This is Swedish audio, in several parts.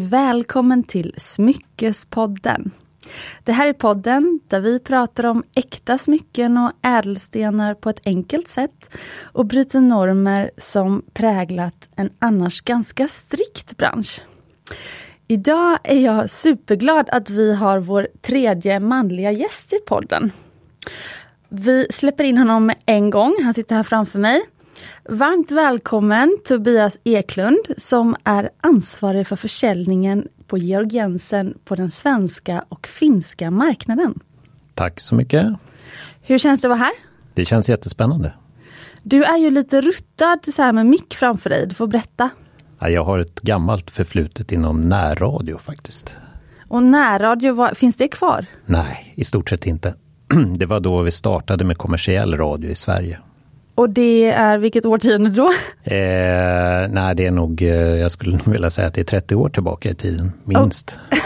välkommen till Smyckespodden. Det här är podden där vi pratar om äkta smycken och ädelstenar på ett enkelt sätt och bryter normer som präglat en annars ganska strikt bransch. Idag är jag superglad att vi har vår tredje manliga gäst i podden. Vi släpper in honom en gång, han sitter här framför mig. Varmt välkommen Tobias Eklund som är ansvarig för försäljningen på Georg Jensen på den svenska och finska marknaden. Tack så mycket. Hur känns det att vara här? Det känns jättespännande. Du är ju lite ruttad så här med mick framför dig, du får berätta. Ja, jag har ett gammalt förflutet inom närradio faktiskt. Och närradio, finns det kvar? Nej, i stort sett inte. Det var då vi startade med kommersiell radio i Sverige. Och det är vilket årtionde då? Eh, nej, det är nog, eh, jag skulle nog vilja säga att det är 30 år tillbaka i tiden, minst. Oh.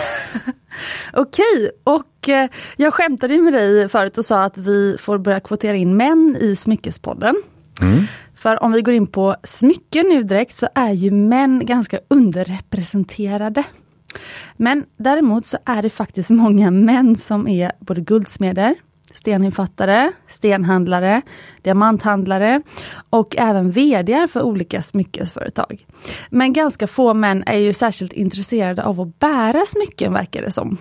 Okej, och eh, jag skämtade med dig förut och sa att vi får börja kvotera in män i Smyckespodden. Mm. För om vi går in på smycken nu direkt så är ju män ganska underrepresenterade. Men däremot så är det faktiskt många män som är både guldsmeder, steninfattare, stenhandlare, diamanthandlare och även VD för olika smyckesföretag. Men ganska få män är ju särskilt intresserade av att bära smycken verkar det som.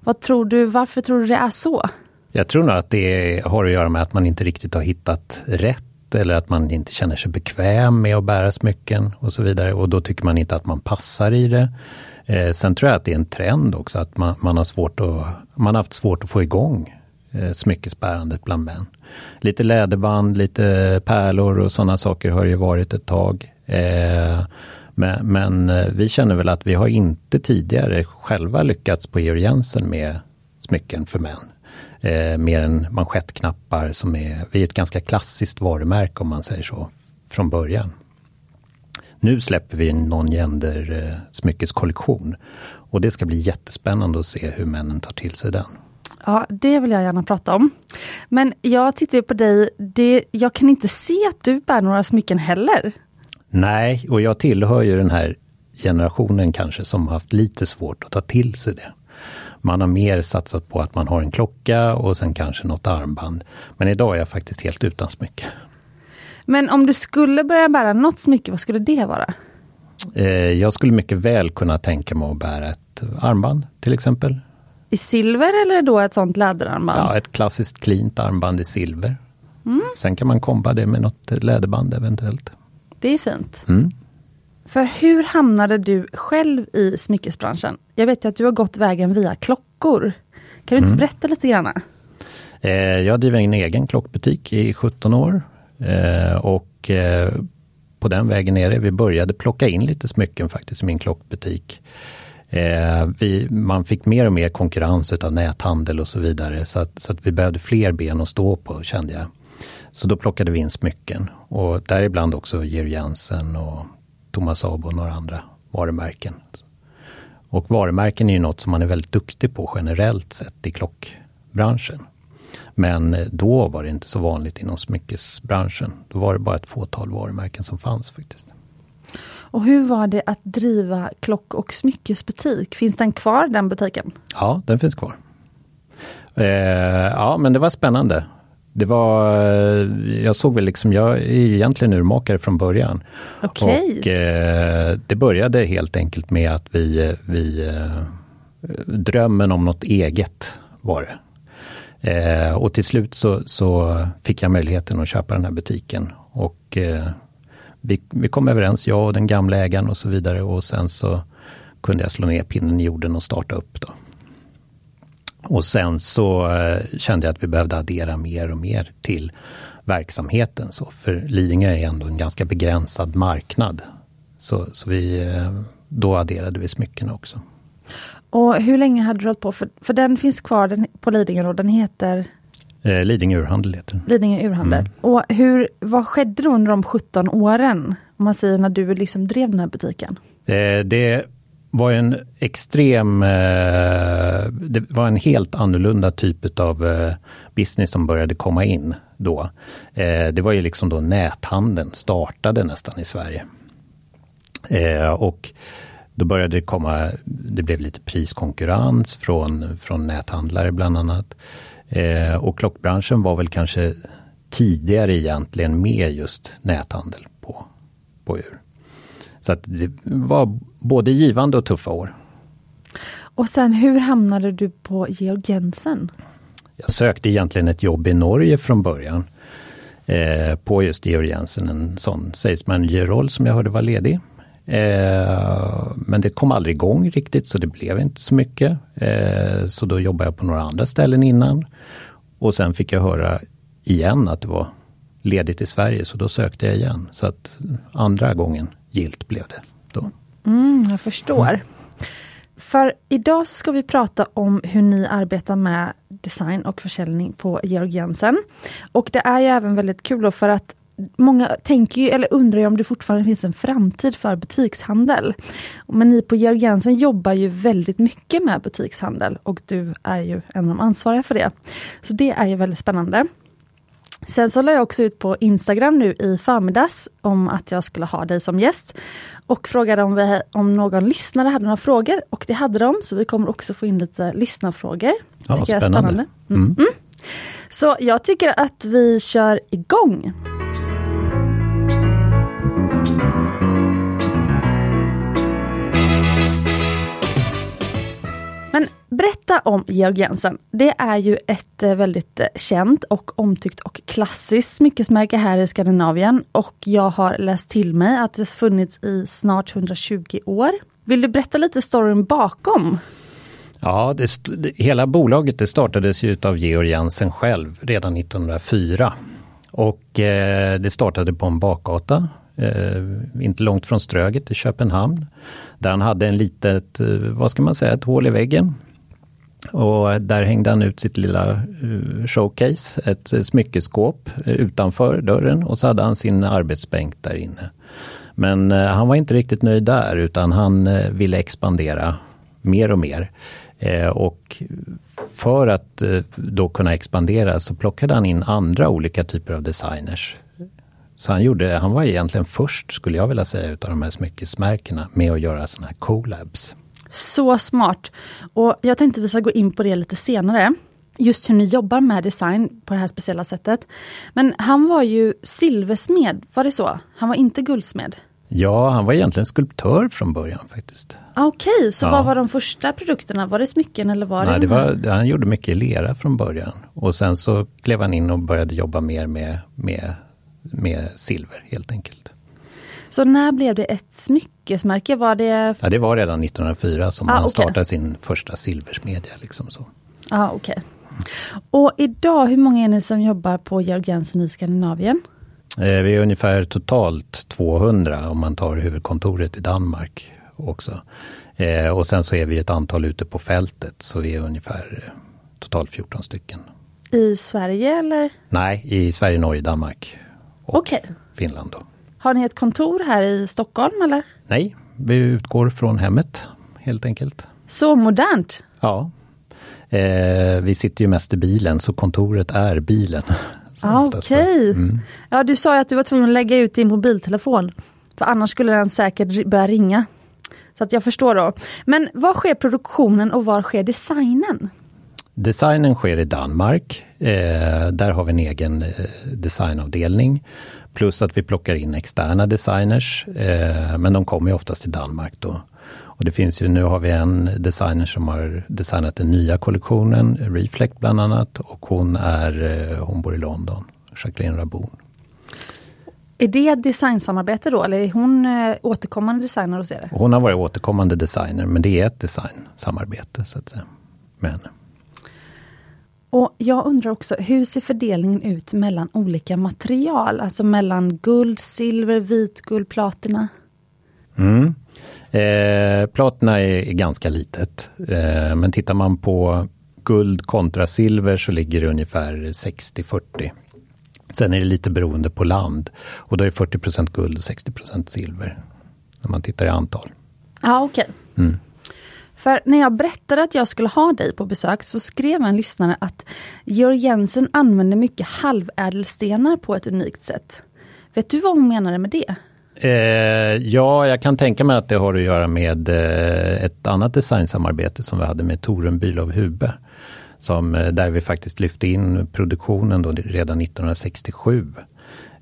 Vad tror du, varför tror du det är så? Jag tror nog att det har att göra med att man inte riktigt har hittat rätt eller att man inte känner sig bekväm med att bära smycken och så vidare och då tycker man inte att man passar i det. Eh, sen tror jag att det är en trend också att man, man har svårt att, man har haft svårt att få igång Eh, smyckesbärandet bland män. Lite läderband, lite pärlor och sådana saker har ju varit ett tag. Eh, men, men eh, vi känner väl att vi har inte tidigare själva lyckats på Georg Jensen med smycken för män. Eh, mer än manschettknappar som är, vi är ett ganska klassiskt varumärke om man säger så, från början. Nu släpper vi en non-gender eh, smyckeskollektion och det ska bli jättespännande att se hur männen tar till sig den. Ja, det vill jag gärna prata om. Men jag tittar på dig, det, jag kan inte se att du bär några smycken heller. Nej, och jag tillhör ju den här generationen kanske som har haft lite svårt att ta till sig det. Man har mer satsat på att man har en klocka och sen kanske något armband. Men idag är jag faktiskt helt utan smycke. Men om du skulle börja bära något smycke, vad skulle det vara? Eh, jag skulle mycket väl kunna tänka mig att bära ett armband till exempel. I silver eller då ett sånt läderarmband? Ja, ett klassiskt cleant armband i silver. Mm. Sen kan man komba det med något läderband eventuellt. Det är fint. Mm. För hur hamnade du själv i smyckesbranschen? Jag vet ju att du har gått vägen via klockor. Kan du inte mm. berätta lite grann? Eh, jag driver en egen klockbutik i 17 år. Eh, och eh, på den vägen är det. Vi började plocka in lite smycken faktiskt i min klockbutik. Eh, vi, man fick mer och mer konkurrens av näthandel och så vidare så att, så att vi behövde fler ben att stå på kände jag. Så då plockade vi in smycken och däribland också Georg Jensen och Thomas Abo och några andra varumärken. Och varumärken är ju något som man är väldigt duktig på generellt sett i klockbranschen. Men eh, då var det inte så vanligt inom smyckesbranschen. Då var det bara ett fåtal varumärken som fanns faktiskt. Och hur var det att driva klock och smyckesbutik? Finns den kvar den butiken? Ja, den finns kvar. Eh, ja, men det var spännande. Det var, eh, jag såg väl liksom, jag är egentligen urmakare från början. Okay. Och eh, det började helt enkelt med att vi, vi eh, drömmen om något eget var det. Eh, och till slut så, så, fick jag möjligheten att köpa den här butiken. Och eh, vi, vi kom överens, jag och den gamla ägaren och så vidare. Och sen så kunde jag slå ner pinnen i jorden och starta upp. Då. Och sen så eh, kände jag att vi behövde addera mer och mer till verksamheten. Så, för Lidingö är ändå en ganska begränsad marknad. Så, så vi, eh, då adderade vi smyckena också. Och hur länge hade du hållit på? För, för den finns kvar den, på Lidingö och den heter? Eh, Lidingö Urhandel heter den. Lidingö Urhandel. Mm. Och hur, vad skedde då under de 17 åren? Om man säger när du liksom drev den här butiken? Eh, det var en extrem, eh, det var en helt annorlunda typ av eh, business som började komma in då. Eh, det var ju liksom då näthandeln startade nästan i Sverige. Och Då började det komma, det blev lite priskonkurrens från, från näthandlare bland annat. Eh, och klockbranschen var väl kanske tidigare egentligen med just näthandel på, på ur. Så att det var både givande och tuffa år. Och sen hur hamnade du på Georg Jensen? Jag sökte egentligen ett jobb i Norge från början. Eh, på just Georg Jensen, en sån sales manager-roll som jag hörde var ledig. Eh, men det kom aldrig igång riktigt så det blev inte så mycket. Eh, så då jobbade jag på några andra ställen innan. Och sen fick jag höra igen att det var ledigt i Sverige så då sökte jag igen. Så att andra gången gilt blev det då. Mm, jag förstår. Mm. För idag ska vi prata om hur ni arbetar med design och försäljning på Georg Jensen. Och det är ju även väldigt kul för att Många tänker ju, eller undrar ju om det fortfarande finns en framtid för butikshandel. Men ni på Georg Jensen jobbar ju väldigt mycket med butikshandel och du är ju en av de ansvariga för det. Så det är ju väldigt spännande. Sen så la jag också ut på Instagram nu i förmiddags om att jag skulle ha dig som gäst. Och frågade om, vi, om någon lyssnare hade några frågor och det hade de. Så vi kommer också få in lite lyssnarfrågor. Ja, spännande. spännande. Mm. Mm. Så jag tycker att vi kör igång. Men berätta om Georg Jensen. Det är ju ett eh, väldigt eh, känt och omtyckt och klassiskt smyckesmärke här i Skandinavien och jag har läst till mig att det funnits i snart 120 år. Vill du berätta lite storyn bakom? Ja, det, hela bolaget det startades ju av Georg Jensen själv redan 1904. Och eh, det startade på en bakgata, eh, inte långt från Ströget i Köpenhamn. Där han hade en litet, eh, vad ska man säga, ett hål i väggen. Och där hängde han ut sitt lilla eh, showcase, ett smyckeskåp eh, utanför dörren och så hade han sin arbetsbänk där inne. Men han var inte riktigt nöjd där utan han ville expandera mer och mer. Eh, och för att eh, då kunna expandera så plockade han in andra olika typer av designers. Så han, gjorde, han var egentligen först, skulle jag vilja säga, utav de här smyckesmärkena med att göra sådana här collabs. Så smart! Och jag tänkte vi ska gå in på det lite senare. Just hur ni jobbar med design på det här speciella sättet. Men han var ju silversmed, var det så? Han var inte guldsmed? Ja, han var egentligen skulptör från början faktiskt. Ah, okej, okay, så ja. vad var de första produkterna? Var det smycken eller var Nej, det? det var, han gjorde mycket i lera från början. Och sen så klev han in och började jobba mer med, med med silver helt enkelt. Så när blev det ett smyckesmärke? Var det... Ja, det var redan 1904 som ah, han okay. startade sin första silversmedja. Liksom så. Ah, okay. Och idag, hur många är ni som jobbar på Georg Jensen i Skandinavien? Eh, vi är ungefär totalt 200 om man tar huvudkontoret i Danmark också. Eh, och sen så är vi ett antal ute på fältet, så vi är ungefär eh, totalt 14 stycken. I Sverige eller? Nej, i Sverige, Norge, Danmark och okay. Finland. Då. Har ni ett kontor här i Stockholm eller? Nej, vi utgår från hemmet helt enkelt. Så modernt! Ja. Eh, vi sitter ju mest i bilen så kontoret är bilen. Ah, Okej. Okay. Mm. Ja, du sa att du var tvungen att lägga ut din mobiltelefon. För annars skulle den säkert börja ringa. Så att jag förstår då. Men var sker produktionen och var sker designen? Designen sker i Danmark. Eh, där har vi en egen eh, designavdelning. Plus att vi plockar in externa designers. Eh, men de kommer ju oftast till Danmark då. Och det finns ju, nu har vi en designer som har designat den nya kollektionen, Reflect bland annat. Och hon, är, eh, hon bor i London, Jacqueline Raboun. Är det designsamarbete då eller är hon eh, återkommande designer hos er? Hon har varit återkommande designer men det är ett designsamarbete så att säga med henne. Och Jag undrar också, hur ser fördelningen ut mellan olika material? Alltså mellan guld, silver, vitguld, platina? Mm. Eh, platina är, ganska litet. Eh, men tittar man på guld kontra silver så ligger det ungefär 60-40. Sen är det lite beroende på land. Och då är det 40% guld och 60% silver. När man tittar i antal. Ja, okej. Okay. Mm. För när jag berättade att jag skulle ha dig på besök så skrev en lyssnare att Georg Jensen använder mycket halvädelstenar på ett unikt sätt. Vet du vad hon menade med det? Eh, ja, jag kan tänka mig att det har att göra med eh, ett annat designsamarbete som vi hade med Torun Bülow Hube. Som, eh, där vi faktiskt lyfte in produktionen då redan 1967.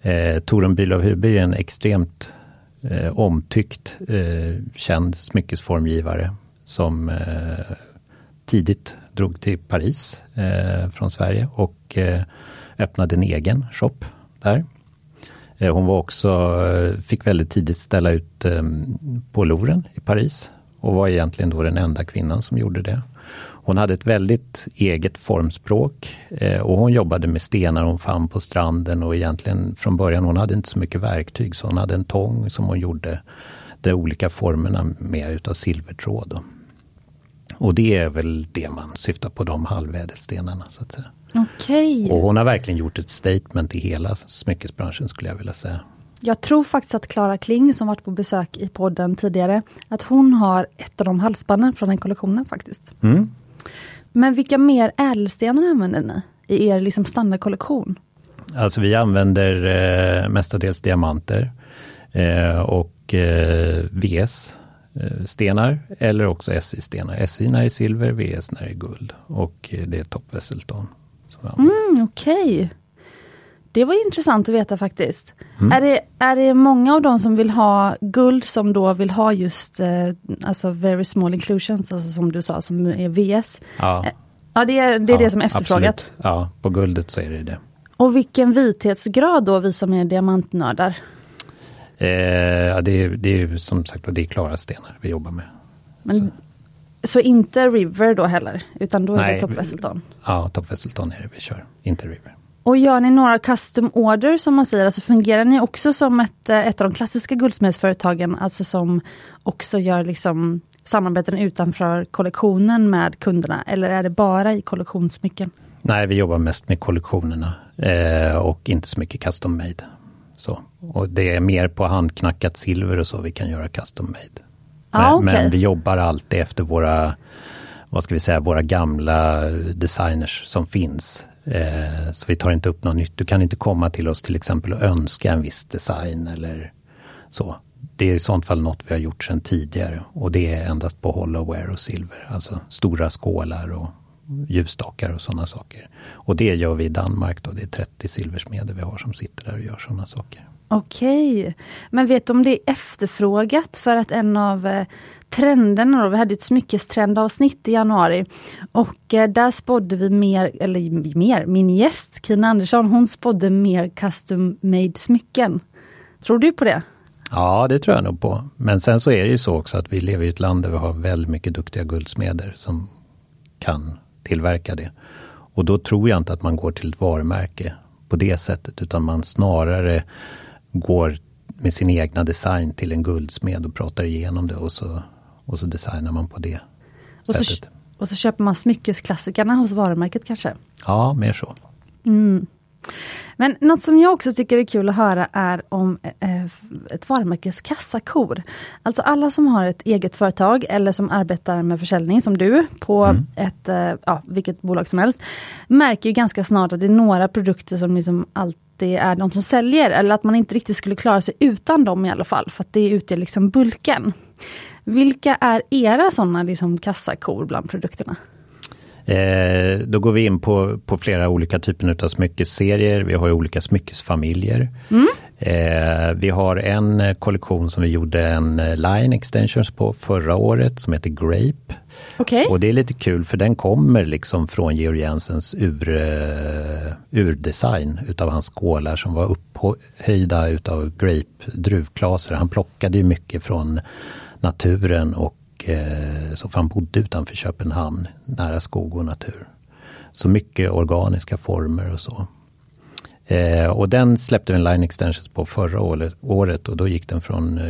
Eh, Torun Bülow Hube är en extremt eh, omtyckt, eh, känd smyckesformgivare som eh, tidigt drog till Paris eh, från Sverige och eh, öppnade en egen shop där. Eh, hon var också, eh, fick väldigt tidigt ställa ut ehm, på Louvren i Paris och var egentligen då den enda kvinnan som gjorde det. Hon hade ett väldigt eget formspråk eh, och hon jobbade med stenar hon fann på stranden och egentligen från början, hon hade inte så mycket verktyg så hon hade en tång som hon gjorde de olika formerna med utav silvertråd. Och det är väl det man syftar på, de halvädelstenarna så att säga. Okay. Och hon har verkligen gjort ett statement i hela smyckesbranschen skulle jag vilja säga. Jag tror faktiskt att Klara Kling som varit på besök i podden tidigare, att hon har ett av de halsbanden från den kollektionen faktiskt. Mm. Men vilka mer ädelstenar använder ni i er liksom standardkollektion? Alltså vi använder eh, mestadels diamanter eh, och eh, VS eh, stenar eller också SI-stenar. SI när det är silver, VS när det är guld och det är toppvässelton. Mm, Okej. Okay. Det var intressant att veta faktiskt. Mm. Är, det, är det många av dem som vill ha guld som då vill ha just eh, alltså very small inclusions, alltså som du sa, som är VS? Ja, eh, ja det är det, är ja, det som är efterfrågat. Absolut. Ja, på guldet så är det det. Och vilken vithetsgrad då, vi som är diamantnördar? Eh, det, är, det är som sagt det är klara stenar vi jobbar med. Men så inte River då heller, utan då Nej, är det Top Vesselton? Ja, Top Vesselton är det vi kör, inte River. Och gör ni några custom order som man säger, alltså fungerar ni också som ett, eh, ett av de klassiska guldsmedsföretagen, alltså som också gör liksom samarbeten utanför kollektionen med kunderna, eller är det bara i kollektionssmycken? Nej, vi jobbar mest med kollektionerna eh, och inte så mycket custom made. Så. Och det är mer på handknackat silver och så vi kan göra custom made. Men, ah, okay. men, vi jobbar alltid efter våra, vad ska vi säga, våra gamla designers som finns. Eh, så vi tar inte upp något nytt. Du kan inte komma till oss till exempel och önska en viss design eller så. Det är i sånt fall något vi har gjort sedan tidigare och det är endast på hollowware och silver. Alltså stora skålar och ljusstakar och sådana saker. Och det gör vi i Danmark då. Det är 30 silversmeder vi har som sitter där och gör sådana saker. Okej, men vet du om det är efterfrågat för att en av eh, trenderna, då, vi hade ett smyckestrendavsnitt i januari och eh, där spådde vi mer, eller mer, min gäst Kina Andersson, hon spådde mer custom made smycken. Tror du på det? Ja, det tror jag nog på. Men sen så är det ju så också att vi lever i ett land där vi har väldigt mycket duktiga guldsmeder som kan tillverka det. Och då tror jag inte att man går till ett varumärke på det sättet, utan man snarare går med sin egna design till en guldsmed och pratar igenom det och så, och så designar man på det och sättet. Så, och så köper man smyckesklassikerna hos varumärket kanske? Ja, mer så. Mm. Men något som jag också tycker är kul att höra är om eh, ett varumärkes kassakor. Alltså alla som har ett eget företag eller som arbetar med försäljning som du på mm. ett, eh, ja, vilket bolag som helst, märker ju ganska snart att det är några produkter som liksom alltid är de som säljer eller att man inte riktigt skulle klara sig utan dem i alla fall för att det utgör liksom bulken. Vilka är era sådana liksom kassakor bland produkterna? Eh, då går vi in på, på flera olika typer av smyckesserier. Vi har ju olika smyckesfamiljer. Mm. Eh, vi har en kollektion som vi gjorde en line extensions på förra året som heter Grape. Okay. Och det är lite kul för den kommer liksom från Georg Jensens ur, uh, urdesign utav hans skålar som var upphöjda utav grape druvklaser. Han plockade ju mycket från naturen och uh, så han bodde utanför Köpenhamn nära skog och natur. Så mycket organiska former och så. Uh, och den släppte vi en line extensions på förra året och då gick den från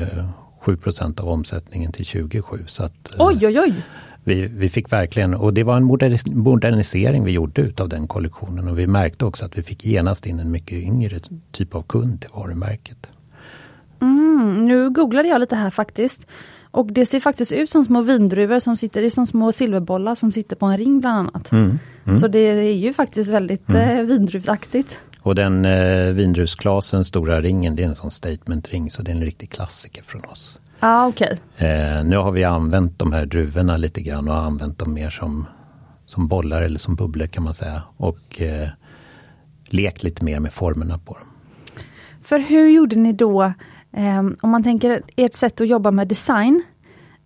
7% av omsättningen till 27. Så att, oj, oj, oj! vi, vi fick verkligen, och det var en modernisering vi gjorde utav den kollektionen och vi märkte också att vi fick genast in en mycket yngre typ av kund till varumärket. Mm, nu googlade jag lite här faktiskt. Och det ser faktiskt ut som små vindruvor som sitter, i som små silverbollar som sitter på en ring bland annat. Mm, mm. Så det är ju faktiskt väldigt mm. eh, vindruvaktigt. Och den eh, vindrusglasen, stora ringen, det är en sån statement-ring så det är en riktig klassiker från oss. Ah, okay. Eh, nu har vi använt de här druvorna lite grann och använt dem mer som, som bollar eller som bubblor kan man säga. Och eh, lekt lite mer med formerna på dem. För hur gjorde ni då, eh, om man tänker ert sätt att jobba med design.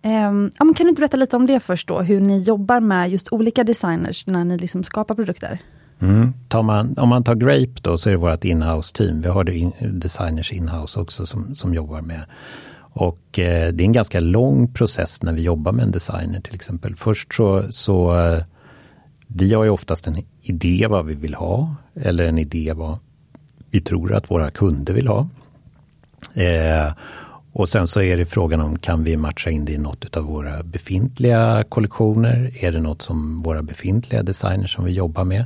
Eh, kan du inte berätta lite om det först då, hur ni jobbar med just olika designers när ni liksom skapar produkter? Mm. Man, om man tar Grape då så är det vårt inhouse team. Vi har in, designers inhouse också som, som jobbar med. Och eh, det är en ganska lång process när vi jobbar med en designer till exempel. Först så, så eh, vi har ju oftast en idé vad vi vill ha eller en idé vad vi tror att våra kunder vill ha. Eh, och sen så är det frågan om kan vi matcha in det i något av våra befintliga kollektioner? Är det något som våra befintliga designers som vi jobbar med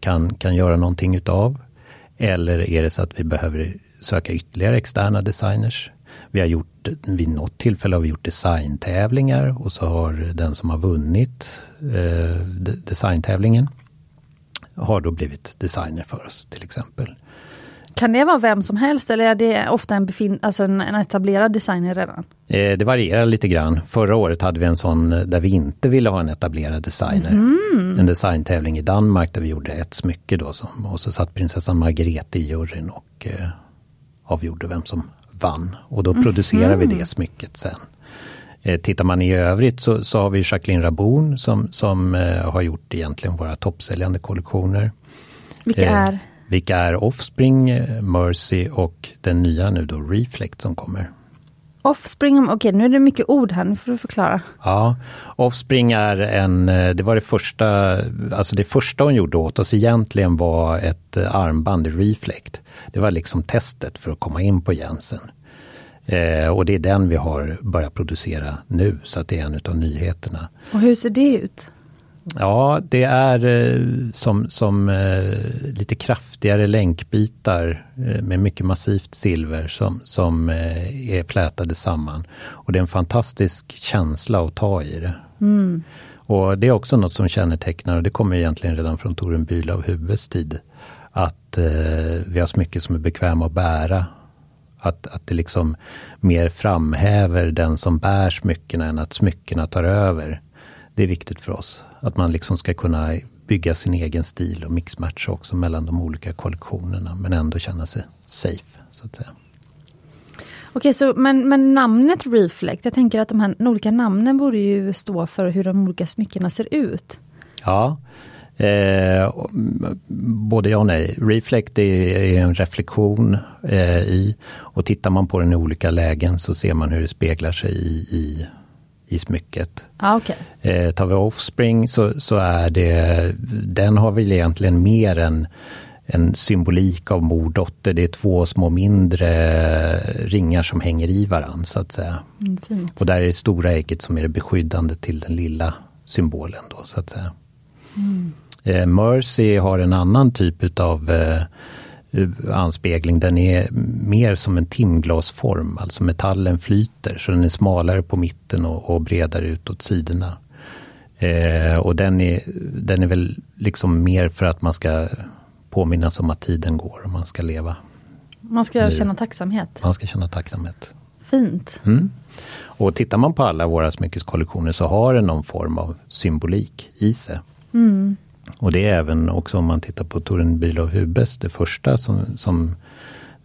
kan, kan göra någonting utav? Eller är det så att vi behöver söka ytterligare externa designers? Vi har gjort, vid något tillfälle har vi gjort designtävlingar och så har den som har vunnit eh, designtävlingen har då blivit designer för oss till exempel. Kan det vara vem som helst eller är det ofta en, befin alltså en, en etablerad designer redan? Eh, det varierar lite grann. Förra året hade vi en sån där vi inte ville ha en etablerad designer. Mm. En designtävling i Danmark där vi gjorde ett smycke då som, och så satt prinsessan Margrethe i juryn och eh, avgjorde vem som vann. Och då mm. producerar vi det smycket sen. Eh, tittar man i övrigt så, så har vi Jacqueline Raboun som, som eh, har gjort egentligen våra toppsäljande kollektioner. Vilka eh, är? Vilka är Offspring, eh, Mercy och den nya nu då Reflect som kommer. Offspring, okej okay, nu är det mycket ord här, nu får du förklara. Ja, Offspring är en, eh, det var det första, alltså det första hon gjorde åt oss egentligen var ett armband i Reflect. Det var liksom testet för att komma in på Jensen. Eh, och det är den vi har börjat producera nu, så att det är en av nyheterna. Och hur ser det ut? Ja, det är eh, som, som eh, lite kraftigare länkbitar eh, med mycket massivt silver som, som är flätade samman. Och det är en fantastisk känsla att ta i det. Mm. Och det är också något som kännetecknar, och det kommer egentligen redan från Torun Bülow Hubes tid, att vi har smycken som är bekväma att bära att, att det liksom mer framhäver den som bär smyckena än att smyckena tar över. Det är viktigt för oss. Att man liksom ska kunna bygga sin egen stil och mixmatcha också mellan de olika kollektionerna men ändå känna sig safe. så att säga. Okej, så, men, men namnet Reflect, jag tänker att de här de olika namnen borde ju stå för hur de olika smyckena ser ut. Ja, Eh, både ja och nej. Reflect är, är en reflektion eh, i och tittar man på den i olika lägen så ser man hur det speglar sig i, i, i smycket. Ah, okay. eh, tar vi Offspring så, så är det, den har väl egentligen mer än en symbolik av mor dotter. Det är två små mindre ringar som hänger i varann så att säga. Mm, och där är det stora ägget som är det beskyddande till den lilla symbolen då så att säga. Mm. Eh, Mercy har en annan typ av eh, anspegling. Den är mer som en timglasform, alltså metallen flyter så den är smalare på mitten och, och bredare ut åt sidorna. Eh, och den är, den är väl liksom mer för att man ska påminnas om att tiden går och man ska leva. Man ska nu. känna tacksamhet. Man ska känna tacksamhet. Fint. Mm. Och tittar man på alla våra smyckeskollektioner så har den någon form av symbolik i sig. Mm. Och det är även också om man tittar på Torun Bülow Hubes, det första som, som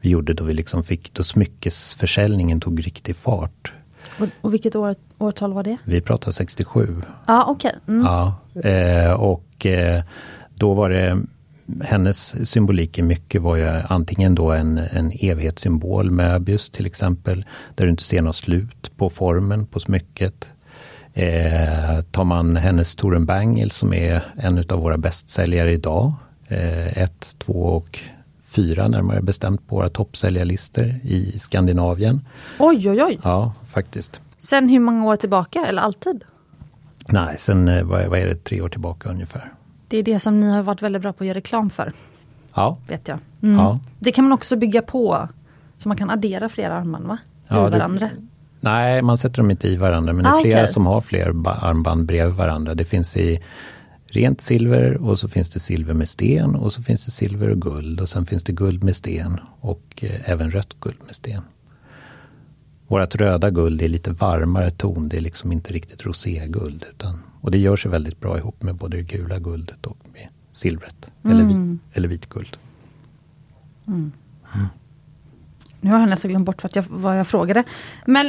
vi gjorde då vi liksom fick, då smyckesförsäljningen tog riktig fart. Och, och vilket år, årtal var det? Vi pratar 67. Ja, okej. Okay. Mm. Ja, eh, och eh, då var det hennes symbolik i mycket var ju antingen då en, en evighetssymbol, Möbius till exempel, där du inte ser något slut på formen på smycket. Eh, tar man hennes Toren Bangle som är en av våra bästsäljare idag. Eh, ett, två och fyra närmare bestämt på våra toppsäljarlistor i Skandinavien. Oj, oj, oj! Ja, faktiskt. Sen hur många år tillbaka eller alltid? Nej, sen eh, vad, vad är det, tre år tillbaka ungefär. Det är det som ni har varit väldigt bra på att göra reklam för. Ja. Vet jag. Mm. ja. Det kan man också bygga på, så man kan addera flera armband va? Ja, varandra. Du, Nej, man sätter dem inte i varandra men det är ah, flera okay. som har fler armband bredvid varandra. Det finns i rent silver och så finns det silver med sten och så finns det silver och guld och sen finns det guld med sten och eh, även rött guld med sten. Vårt röda guld är lite varmare ton, det är liksom inte riktigt roséguld. Utan, och det gör sig väldigt bra ihop med både det gula guldet och med silvret. Mm. Eller, vit, eller vitguld. Mm. Mm. Nu har jag nästan glömt bort vad jag, vad jag frågade. Men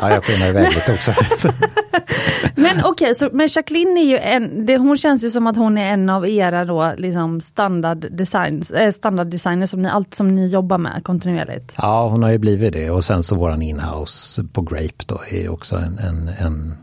ja, jag skenar lite också. men okej, okay, men Jacqueline är ju en, det, hon känns ju som att hon är en av era då liksom standard, designs, äh, standarddesigners som ni, allt som ni jobbar med kontinuerligt. Ja, hon har ju blivit det och sen så våran inhouse på Grape då är också en, en, en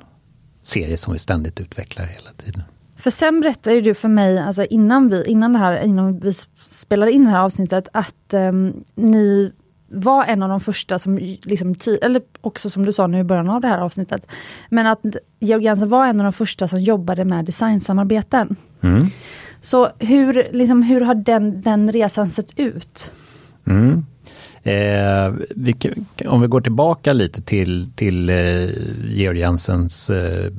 serie som vi ständigt utvecklar hela tiden. För sen berättade du för mig, alltså innan vi, innan det här, innan vi spelade in det här avsnittet, att um, ni var en av de första som, liksom, eller också som du sa nu i början av det här avsnittet, men att Georg Jensen var en av de första som jobbade med designsamarbeten. Mm. Så hur, liksom, hur har den, den resan sett ut? Mm. Eh, vi, om vi går tillbaka lite till, till eh, Georg Jensens eh,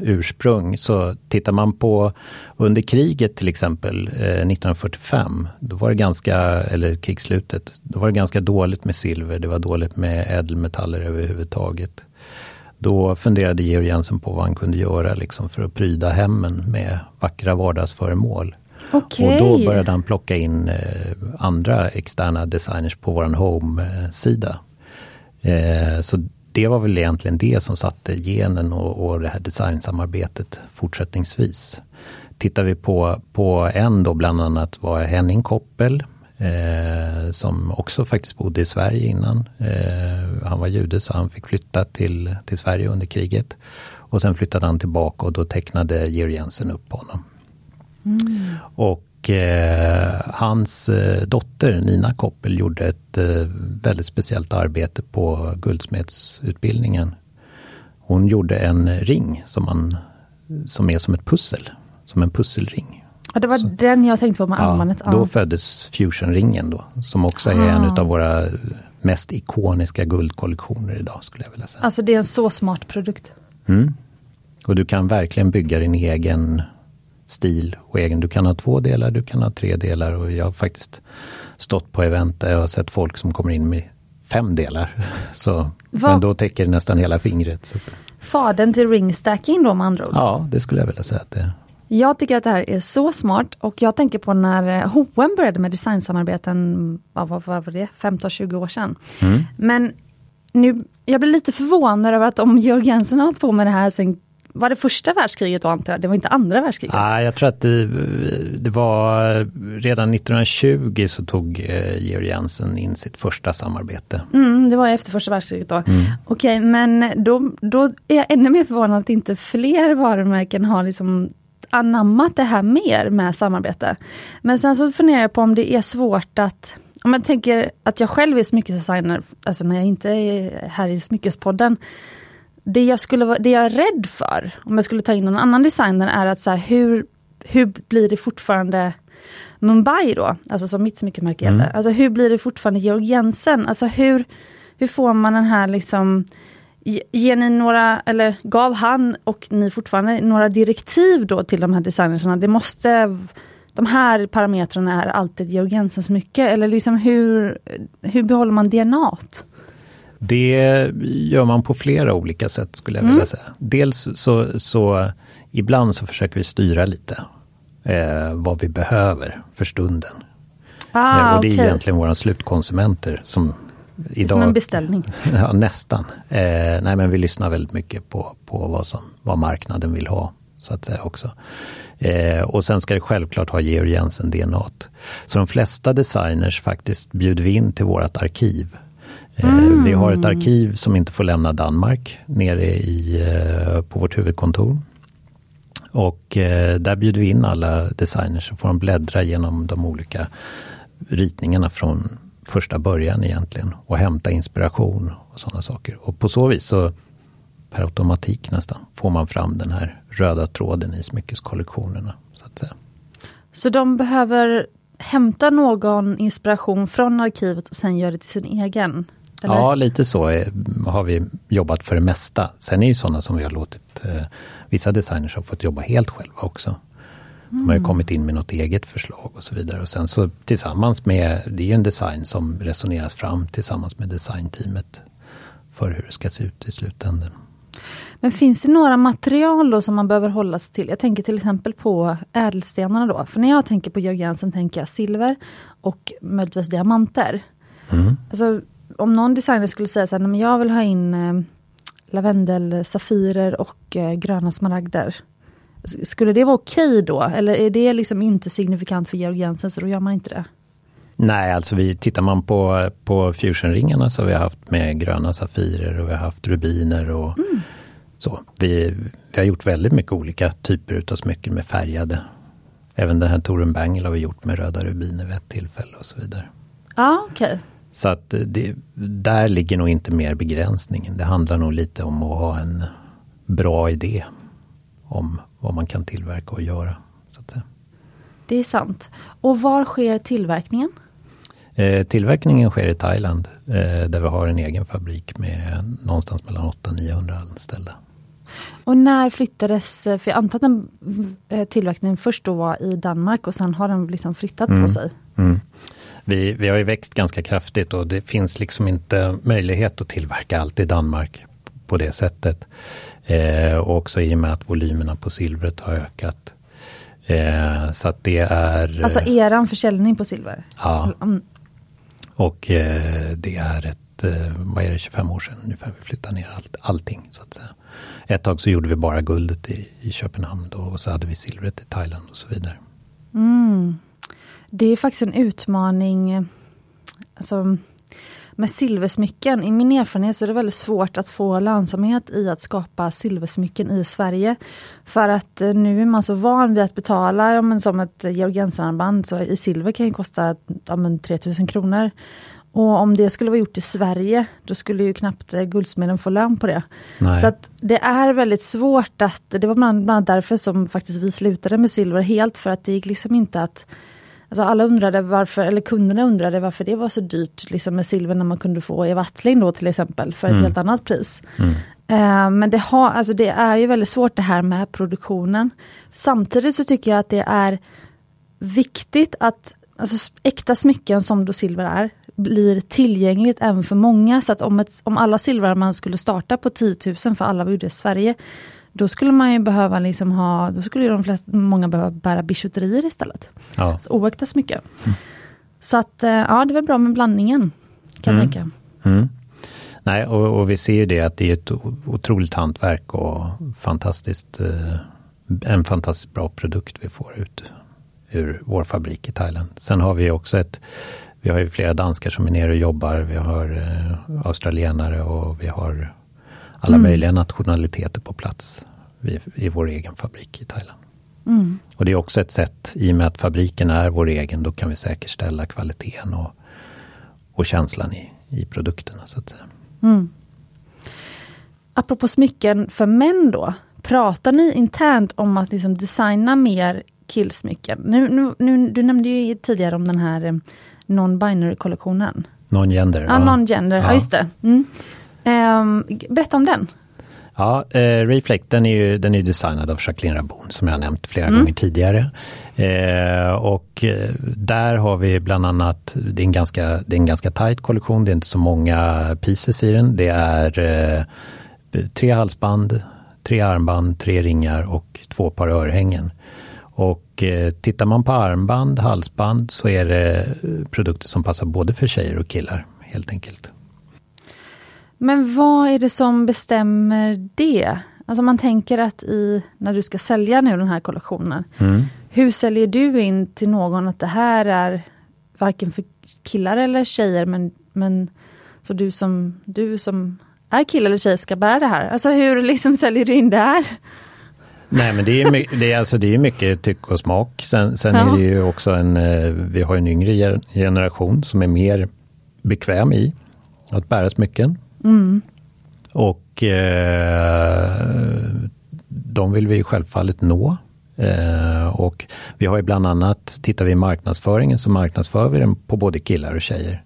ursprung så tittar man på under kriget till exempel eh, 1945, då var det ganska, eller krigsslutet, då var det ganska dåligt med silver, det var dåligt med ädelmetaller överhuvudtaget. Då funderade Georg Jensen på vad han kunde göra liksom för att pryda hemmen med vackra vardagsföremål. Okay. Och då började han plocka in eh, andra externa designers på våran Home-sida. Eh, så det var väl egentligen det som satte genen och, och det här designsamarbetet fortsättningsvis. Tittar vi på, på en då bland annat var Henning Koppel eh, som också faktiskt bodde i Sverige innan. Eh, han var jude så han fick flytta till, till Sverige under kriget. Och sen flyttade han tillbaka och då tecknade Georg Jensen upp honom. Mm. Och eh, hans eh, dotter Nina Koppel gjorde ett eh, väldigt speciellt arbete på guldsmedsutbildningen. Hon gjorde en ring som, man, som är som ett pussel, som en pusselring. Ja, det var Så, den jag tänkte på med armbandet. Ja, då föddes fusionringen då, som också är en av våra mest ikoniska guldkollektioner idag skulle jag vilja säga. Alltså det är en så smart produkt. Mm. Och du kan verkligen bygga din egen stil och egen. Du kan ha två delar, du kan ha tre delar och jag har faktiskt stått på event där jag har sett folk som kommer in med fem delar. Så, men då täcker det nästan hela fingret. Så. Fadern till ringstacking då med andra ord? Ja, det skulle jag vilja säga att det är. Jag tycker att det här är så smart och jag tänker på när H&M började med designsamarbeten, vad var det, 15-20 år sedan. Mm. Men nu, jag blir lite förvånad över att om Jörg Jensen har hållit på med det här sen var det första världskriget då antar jag? Det var inte andra världskriget? Nej, jag tror att det, det var redan 1920 så tog eh, Georg Jensen in sitt första samarbete. Mm, det var efter första världskriget då. Mm. Okej, men då, då är jag ännu mer förvånad att inte fler varumärken har liksom anammat det här mer med samarbete. Men sen så funderar jag på om det är svårt att om jag tänker att jag själv är smyckesdesigner, alltså när jag inte är här i Smyckespodden, det jag, skulle, det jag är rädd för, om jag skulle ta in någon annan designer, är att så här, hur, hur blir det fortfarande Mumbai då, alltså som mitt smyckemärke mm. heter. Alltså hur blir det fortfarande Georg Jensen? Alltså hur, hur får man den här liksom Ger ni några, eller gav han och ni fortfarande några direktiv då till de här designerserna? Det måste, de här parametrarna är alltid Georg Jensens mycket, eller liksom hur, hur behåller man DNA? -t? Det gör man på flera olika sätt skulle jag mm. vilja säga. Dels så, så ibland så försöker vi styra lite eh, vad vi behöver för stunden. Ah, eh, och det är okay. egentligen våra slutkonsumenter som Idag, som en beställning? Ja, nästan. Eh, nej, men vi lyssnar väldigt mycket på, på vad, som, vad marknaden vill ha, så att säga också. Eh, och sen ska det självklart ha Georg Jensen DNA. Så de flesta designers faktiskt bjuder vi in till vårt arkiv Mm. Vi har ett arkiv som inte får lämna Danmark nere i, eh, på vårt huvudkontor. Och eh, där bjuder vi in alla designers så får de bläddra genom de olika ritningarna från första början egentligen och hämta inspiration och sådana saker. Och på så vis så per automatik nästan får man fram den här röda tråden i smyckeskollektionerna. Så att säga. Så de behöver hämta någon inspiration från arkivet och sen göra det till sin egen? Eller? Ja, lite så har vi jobbat för det mesta. Sen är det sådana som vi har låtit, eh, vissa designers har fått jobba helt själva också. De har ju kommit in med något eget förslag och så vidare. Och sen så tillsammans med, det är ju en design som resoneras fram tillsammans med designteamet för hur det ska se ut i slutändan. Men finns det några material då som man behöver hålla sig till? Jag tänker till exempel på ädelstenarna då. För när jag tänker på Georg Jensen tänker jag silver och möjligtvis diamanter. Mm. Alltså, om någon designer skulle säga så här, men jag vill ha in eh, lavendel, safirer och eh, gröna smaragder. Skulle det vara okej okay då? Eller är det liksom inte signifikant för Georg Jensen så då gör man inte det? Nej, alltså vi, tittar man på, på fusionringarna så har vi haft med gröna safirer och vi har haft rubiner och Mm. så. Vi, vi har gjort väldigt mycket olika typer utav smycken med färgade. Även den här Torun Bangle har vi gjort med röda rubiner vid ett tillfälle och så vidare. Ja, okej. Så att det, där ligger nog inte mer begränsningen. Det handlar nog lite om att ha en bra idé om vad man kan tillverka och göra. Så att säga. Det är sant. Och var sker tillverkningen? Eh, tillverkningen sker i Thailand eh, där vi har en egen fabrik med någonstans mellan 800-900 anställda. Och när flyttades, för jag antar att den eh, tillverkningen först då var i Danmark och sen har den liksom flyttat Mm. på sig. Mm. Vi, vi har ju växt ganska kraftigt och det finns liksom inte möjlighet att tillverka allt i Danmark på det sättet. Eh, och också i och med att volymerna på silvret har ökat. Eh, så att det är... Alltså eran försäljning på silver? Ja, Mm. och eh, det är ett, eh, vad är det, 25 år sedan ungefär vi flyttade ner allt, allting så att säga. Ett tag så gjorde vi bara guldet i, i Köpenhamn då, och så hade vi silvret i Thailand och så vidare. Mm. Det är faktiskt en utmaning eh, alltså, med silversmycken. I min erfarenhet så är det väldigt svårt att få lönsamhet i att skapa silversmycken i Sverige. För att eh, nu är man så van vid att betala, ja, men som ett Georg Jensen-armband, så i silver kan ju kosta ja, men 3000 kronor. Och om det skulle vara gjort i Sverige, då skulle ju knappt eh, guldsmeden få lön på det. Nej. Så att det är väldigt svårt att, det var bland bland annat därför som faktiskt vi slutade med silver helt, för att det gick liksom inte att Alltså alla undrade varför, eller kunderna undrade varför det var så dyrt liksom med silver när man kunde få i Wattling då till exempel för ett Mm. helt annat pris. Mm. Eh, men det, har, alltså det är ju väldigt svårt det här med produktionen. Samtidigt så tycker jag att det är viktigt att alltså, äkta smycken som då silver är, blir tillgängligt även för många. Så att om, ett, om alla silverarmband skulle starta på 10 000 för alla vi gjorde i Sverige, då skulle man ju behöva liksom ha, då skulle ju de flesta, många behöva bära bijouterier istället. Ja. Alltså oäkta smycken. Så att eh, ja, det var bra med blandningen. Kan jag Mm. tänka. Mm. Nej, och, och vi ser ju det att det är ett otroligt hantverk och fantastiskt, eh, en fantastiskt bra produkt vi får ut ur vår fabrik i Thailand. Sen har vi också ett, vi har ju flera danskar som är nere och jobbar, vi har eh, australienare och vi har alla Mm. möjliga nationaliteter på plats i, i vår egen fabrik i Thailand. Mm. Och det är också ett sätt, i och med att fabriken är vår egen, då kan vi säkerställa kvaliteten och, och känslan i, i produkterna så att säga. Mm. Apropå smycken för män då. Pratar ni internt om att liksom designa mer killsmycken? Nu, nu, nu, du nämnde ju tidigare om den här eh, non-binary kollektionen. Non-gender. Ja, non-gender, ja. Ja. just det. Mm. Ehm, berätta om den. Ja, eh, Reflect den är ju den är designad av Jacqueline Rabon som jag har nämnt flera Mm. gånger tidigare. Eh, och eh, där har vi bland annat, det är, en ganska, det är en ganska tight kollektion, det är inte så många pieces i den. Det är eh, tre halsband, tre armband, tre ringar och två par örhängen. Och eh, tittar man på armband, halsband så är det eh, produkter som passar både för tjejer och killar helt enkelt. Men vad är det som bestämmer det? Alltså man tänker att i, när du ska sälja nu den här kollektionen, Mm. hur säljer du in till någon att det här är varken för killar eller tjejer, men, men så du som, du som är kille eller tjej ska bära det här? Alltså hur liksom säljer du in det här? Nej men det är, my- det är, alltså, det är mycket tycke och smak. Sen, sen Ja. är det ju också en, eh, vi har en yngre generation som är mer bekväm i att bära smycken. Mm. Och eh, de vill vi självfallet nå. Eh, och vi har ju bland annat, tittar vi i marknadsföringen så marknadsför vi den på både killar och tjejer.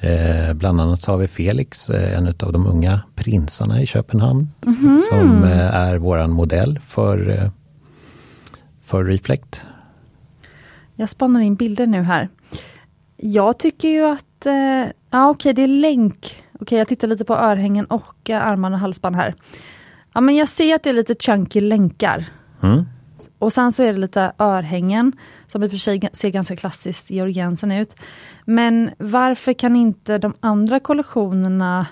Eh, bland annat så har vi Felix, eh, en av de unga prinsarna i Köpenhamn, som, som eh, är våran modell för, eh, för Reflect. Jag spanar in bilder nu här. Jag tycker ju att, eh, ja okej okay, det är länk. Okej jag tittar lite på örhängen och eh, armarna och halsband här. Ja men jag ser att det är lite chunky länkar. Mm. Och sen så är det lite örhängen som i och för sig ser ganska klassiskt Georg ut. Men varför kan inte de andra kollektionerna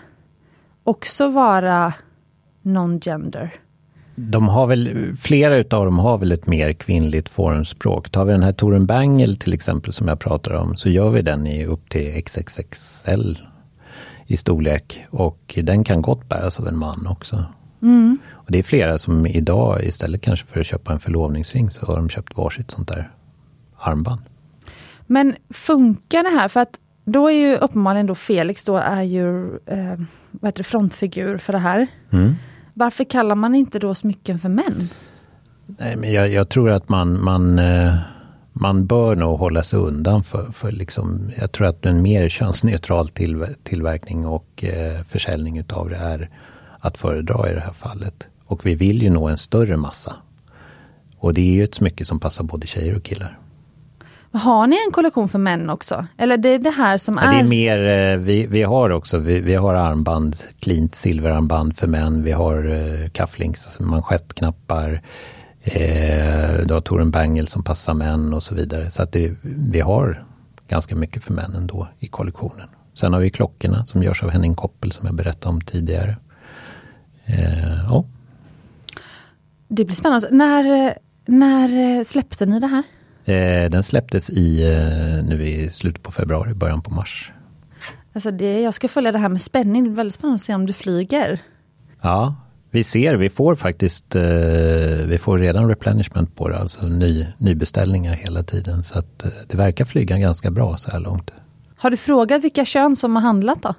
också vara non-gender? De har väl, flera utav dem har väl ett mer kvinnligt formspråk. Tar vi den här Torun Bangel till exempel som jag pratar om, så gör vi den i upp till XXXL i storlek. Och den kan gott bäras av en man också. Mm. Och Det är flera som idag istället kanske för att köpa en förlovningsring så har de köpt varsitt sånt där armband. Men funkar det här? För att då är ju uppenbarligen då Felix då är ju eh, vad heter det, frontfigur för det här. Mm. Varför kallar man inte då smycken för män? Nej, men jag, jag tror att man, man, eh, man bör nog hålla sig undan för, för liksom, jag tror att en mer könsneutral till, tillverkning och eh, försäljning utav det är att föredra i det här fallet. Och vi vill ju nå en större massa. Och det är ju ett smycke som passar både tjejer och killar. Har ni en kollektion för män också? Eller det är det här som ja, är... Det är mer, eh, vi, vi har också, vi, vi har armband, cleant silverarmband för män. Vi har eh, manschettknappar. Eh, du har Toren Bangle som passar män och så vidare. Så att det, vi har ganska mycket för män ändå i kollektionen. Sen har vi klockorna som görs av Henning Koppel som jag berättade om tidigare. Eh, ja. Det blir spännande. När, när släppte ni det här? Eh, den släpptes i, eh, nu i slutet på februari, början på mars. Alltså det, jag ska följa det här med spänning. Det är väldigt spännande att se om du flyger. Ja, vi ser, vi får faktiskt, eh, vi får redan replenishment på det, alltså ny, nybeställningar hela tiden. Så att eh, det verkar flyga ganska bra så här långt. Har du frågat vilka kön som har handlat då?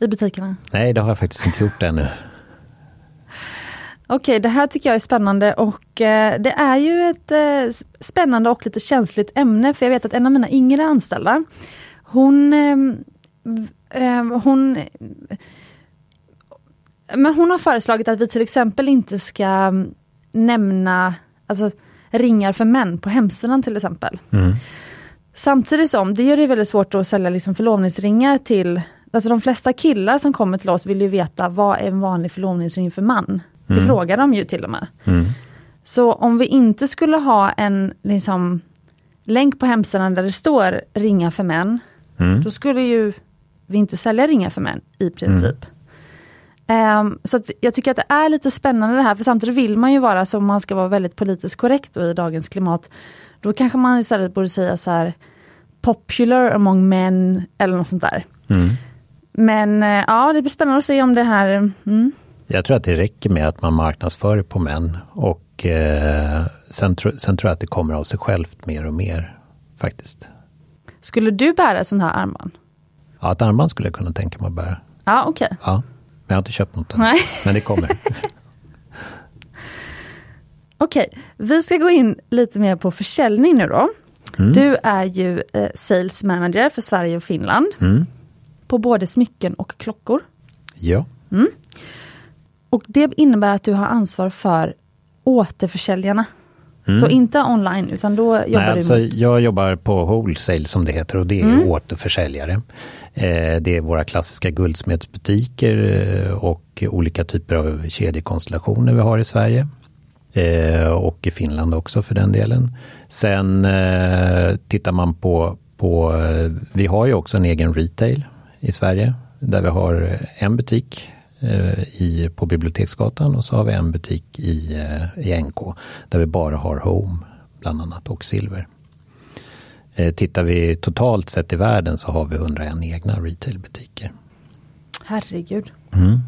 I butikerna? Nej, det har jag faktiskt inte gjort ännu. Okej, det här tycker jag är spännande och eh, det är ju ett eh, spännande och lite känsligt ämne för jag vet att en av mina yngre anställda, hon, eh, hon men hon har föreslagit att vi till exempel inte ska mm, nämna alltså, ringar för män på hemsidan till exempel. Mm. Samtidigt som det gör det väldigt svårt att sälja liksom förlovningsringar till, alltså de flesta killar som kommer till oss vill ju veta vad är en vanlig förlovningsring för man? Det mm. frågar de ju till och med. Mm. Så om vi inte skulle ha en liksom, länk på hemsidan där det står ringar för män, mm. då skulle ju vi inte sälja ringar för män i princip. Um, så jag tycker att det är lite spännande det här, för samtidigt vill man ju vara, så man ska vara väldigt politiskt korrekt i dagens klimat, då kanske man istället borde säga så här popular among men eller något sånt där. Mm. Men uh, ja, det blir spännande att se om det här mm. Jag tror att det räcker med att man marknadsför på män och eh, sen, tro, sen tror jag att det kommer av sig självt mer och mer faktiskt. Skulle du bära ett sånt här armband? Ja, ett armband skulle jag kunna tänka mig att bära. Ja, okej. Okay. Ja, jag har inte köpt något än. Nej. Men det kommer. Okej, okay, vi ska gå in lite mer på försäljning nu då. Mm. Du är ju eh, sales manager för Sverige och Finland. Mm. På både smycken och klockor. Ja. Mm. Och det innebär att du har ansvar för återförsäljarna. Mm. Så inte online utan då jobbar Nej, du alltså, mot... Jag jobbar på wholesale som det heter och det är Mm. återförsäljare. Eh, det är våra klassiska guldsmedsbutiker eh, och olika typer av kedjekonstellationer vi har i Sverige. Eh, och i Finland också för den delen. Sen tittar man på, på, vi har ju också en egen retail i Sverige där vi har en butik i, på Biblioteksgatan och så har vi en butik i, i NK där vi bara har Home bland annat och Silver. Eh, tittar vi totalt sett i världen så har vi 101 egna retailbutiker. Herregud. Mm.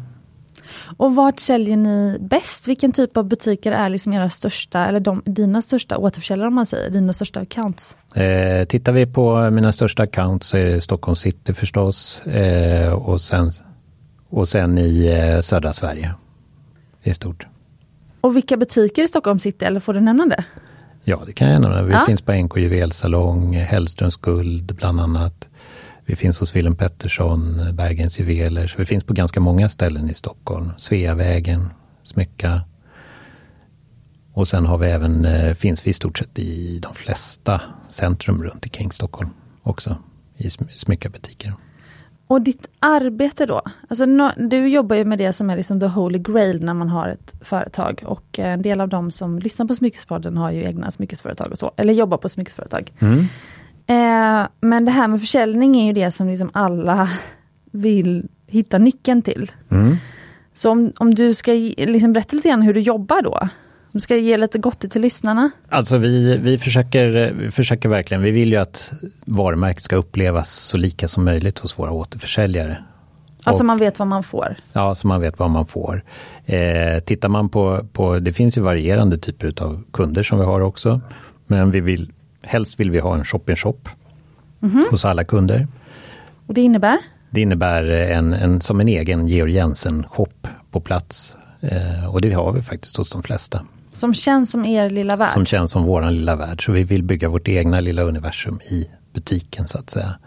Och vart säljer ni bäst? Vilken typ av butiker är liksom era största, eller de, dina största återförsäljare om man säger, dina största accounts? Eh, tittar vi på mina största accounts så är det Stockholm city förstås eh, och, sen, och sen i eh, södra Sverige. Det är stort. Och vilka butiker i Stockholm city, eller får du nämna det? Ja, det kan jag nämna. Vi Ja. finns på NK Juvelsalong, Hellströms Guld bland annat. Vi finns hos Willem Pettersson, Bergens Juveler. Så vi finns på ganska många ställen i Stockholm. Sveavägen, Smycka. Och sen har vi även, eh, finns vi i stort sett i de flesta centrum runt omkring Stockholm också, i smyckarbutiker. Och ditt arbete då? Alltså, du jobbar ju med det som är liksom the holy grail när man har ett företag och en del av de som lyssnar på Smyckespodden har ju egna smyckesföretag och så, eller jobbar på smyckesföretag. Mm. Eh, men det här med försäljning är ju det som liksom alla vill hitta nyckeln till. Mm. Så om, om du ska liksom berätta lite grann hur du jobbar då? Du ska ge lite gott till lyssnarna. Alltså vi, vi, försöker, vi försöker verkligen, vi vill ju att varumärket ska upplevas så lika som möjligt hos våra återförsäljare. Alltså och, man vet vad man får? Ja, så man vet vad man får. Eh, tittar man på, på, det finns ju varierande typer av kunder som vi har också. Men vi vill, helst vill vi ha en shop-in-shop mm -hmm. hos alla kunder. Och det innebär? Det innebär en, en, som en egen Georg Jensen-shop på plats. Eh, och det har vi faktiskt hos de flesta. Som känns som er lilla värld? Som känns som våran lilla värld. Så vi vill bygga vårt egna lilla universum i butiken så att säga.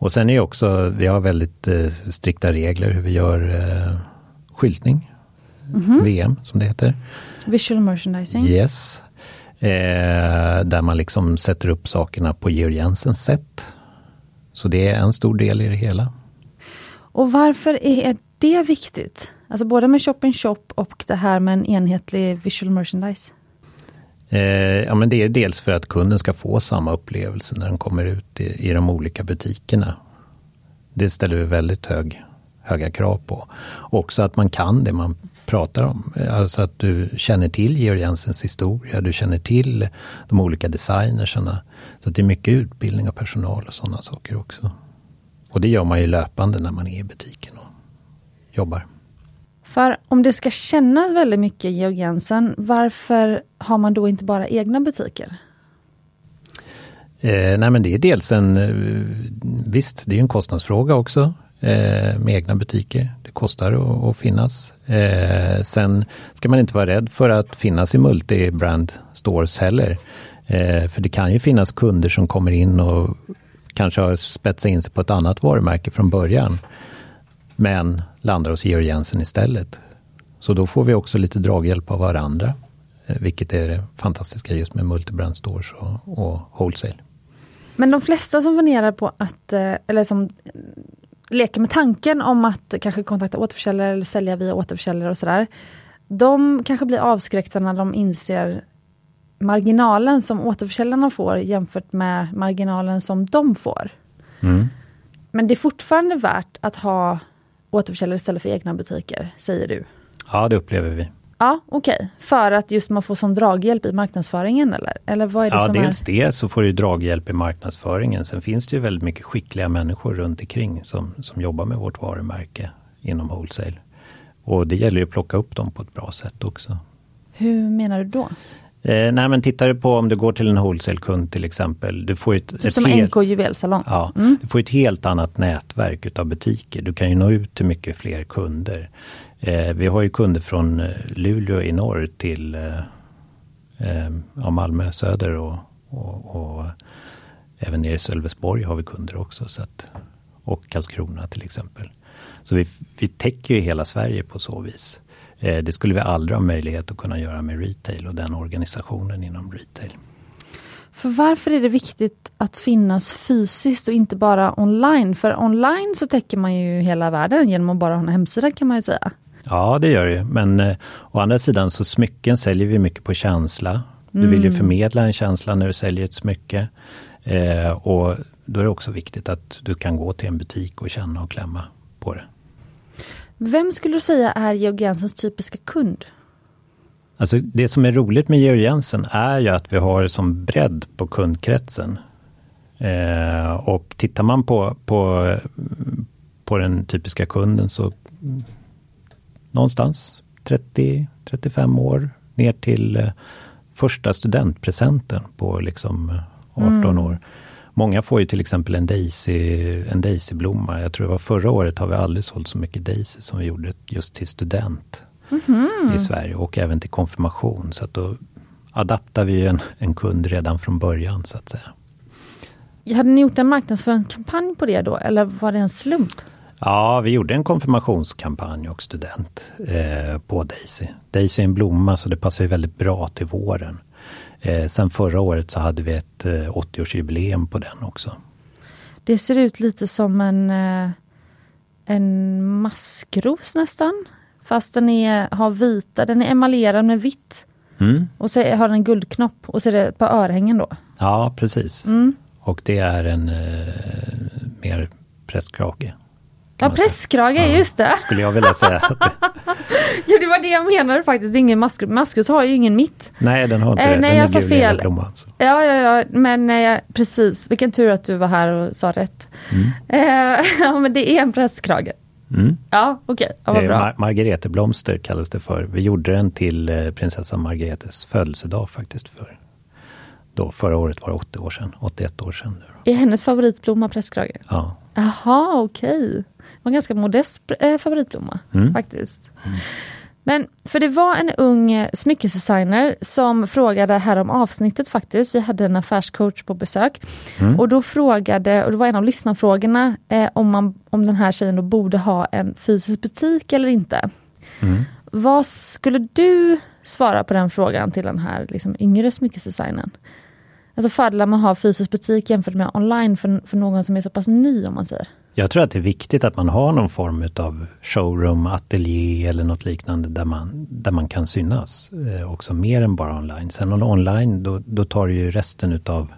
Och sen är också, vi har väldigt eh, strikta regler hur vi gör eh, skyltning. Mm -hmm. VM som det heter. Visual merchandising. Yes. Eh, där man liksom sätter upp sakerna på Georg Jensens sätt. Så det är en stor del i det hela. Och varför är det viktigt? Alltså både med shop in shop och det här med en enhetlig visual merchandise. Eh, ja men det är dels för att kunden ska få samma upplevelse när den kommer ut i, i de olika butikerna. Det ställer vi väldigt hög, höga krav på. Också att man kan det man pratar om. Alltså att du känner till Georg Jensens historia, du känner till de olika designerserna. Så det är mycket utbildning av personal och sådana saker också. Och det gör man ju löpande när man är i butiken och jobbar. För om det ska kännas väldigt mycket Georg Jensen, varför har man då inte bara egna butiker? Eh, nej men det är dels en, eh, visst det är en kostnadsfråga också eh, med egna butiker. Det kostar att, att finnas. Eh, sen ska man inte vara rädd för att finnas i multi-brand stores heller. Eh, för det kan ju finnas kunder som kommer in och kanske har spetsat in sig på ett annat varumärke från början. Men landar hos Georg Jensen istället. Så då får vi också lite draghjälp av varandra. Eh, vilket är det fantastiska just med multibrand stores och, och wholesale. Men de flesta som funderar på att, eh, eller som leker med tanken om att kanske kontakta återförsäljare eller sälja via återförsäljare och sådär. De kanske blir avskräckta när de inser marginalen som återförsäljarna får jämfört med marginalen som de får. Mm. Men det är fortfarande värt att ha återförsäljare istället för egna butiker, säger du? Ja, det upplever vi. Ja, okej. Okay. För att just man får sån draghjälp i marknadsföringen eller? eller vad är det ja, som dels är... det så får du draghjälp i marknadsföringen. Sen finns det ju väldigt mycket skickliga människor runt omkring som, som jobbar med vårt varumärke inom wholesale. Och det gäller ju att plocka upp dem på ett bra sätt också. Hur menar du då? Eh, nej men tittar du på om du går till en wholesale-kund till exempel. Du får ett, typ ett som helt, NK Juvelsalong? Ja, mm. du får ett helt annat nätverk utav butiker. Du kan ju nå ut till mycket fler kunder. Eh, vi har ju kunder från eh, Luleå i norr till eh, eh, ja, Malmö söder och, och, och, även nere i Sölvesborg har vi kunder också. Så att, och Karlskrona till exempel. Så vi, vi täcker ju hela Sverige på så vis. Eh, det skulle vi aldrig ha möjlighet att kunna göra med retail och den organisationen inom retail. För varför är det viktigt att finnas fysiskt och inte bara online? För online så täcker man ju hela världen genom att bara ha en hemsida kan man ju säga. Ja det gör det men eh, å andra sidan så smycken säljer vi mycket på känsla. Du mm. vill ju mm. förmedla en känsla när du säljer ett smycke. Eh, och då är det också viktigt att du kan gå till en butik och känna och klämma på det. Vem skulle du säga är Georg Jensens typiska kund? Alltså det som är roligt med Georg Jensen är ju att vi har som bredd på kundkretsen. Eh, och tittar man på, på, på den typiska kunden så någonstans 30-35 år ner till eh, första studentpresenten på liksom 18 mm. år. Många får ju till exempel en Daisy, en Daisy-blomma. Jag tror det var förra året har vi aldrig sålt så mycket Daisy som vi gjorde just till student mm -hmm. i Sverige och även till konfirmation. Så att då adaptar vi en, en kund redan från början så att säga. Hade ni gjort en marknadsföringskampanj på det då eller var det en slump? Ja, vi gjorde en konfirmationskampanj och student eh, på Daisy. Daisy är en blomma så det passar ju väldigt bra till våren. Eh, sen förra året så hade vi ett eh, 80-årsjubileum på den också. Det ser ut lite som en, eh, en maskros nästan. Fast den är, har vita, den är emaljerad med vitt. Mm. Och så har den en guldknopp och så är det ett par örhängen då. Ja, precis. Mm. Och det är en eh, mer presskrage. Ja, presskrage, ja, just det. Skulle jag vilja säga. ja, det var det jag menade faktiskt. Det är ingen maskros. Maskros har ju ingen mitt. Nej, den har inte eh, det. Nej, den jag sa fel. Blomma, alltså. Ja, ja, ja, men eh, precis. Vilken tur att du var här och sa rätt. Mm. Eh, ja, men det är en presskrage. Mm. Ja, okej. Okay. Ja. Mar Margareteblomster kallas det för. Vi gjorde den till eh, prinsessan Margaretes födelsedag faktiskt. För, då, förra året var det 80 år sedan, 81 år sedan. Nu. Är hennes favoritblomma presskrage? Ja. Jaha, okej. Okay. Var en ganska modest eh, favoritblomma mm. faktiskt. Mm. Men för det var en ung smyckesdesigner som frågade här om avsnittet faktiskt. Vi hade en affärscoach på besök. Mm. Och då frågade, och det var en av lyssnarfrågorna, eh, om, man, om den här tjejen då borde ha en fysisk butik eller inte. Mm. Vad skulle du svara på den frågan till den här liksom, yngre smyckesdesignern? Alltså fördelen med att ha fysisk butik jämfört med online för, för någon som är så pass ny om man säger. Jag tror att det är viktigt att man har någon form av showroom, ateljé eller något liknande där man, där man kan synas. Eh, också mer än bara online. Sen online, då, då tar du ju resten utav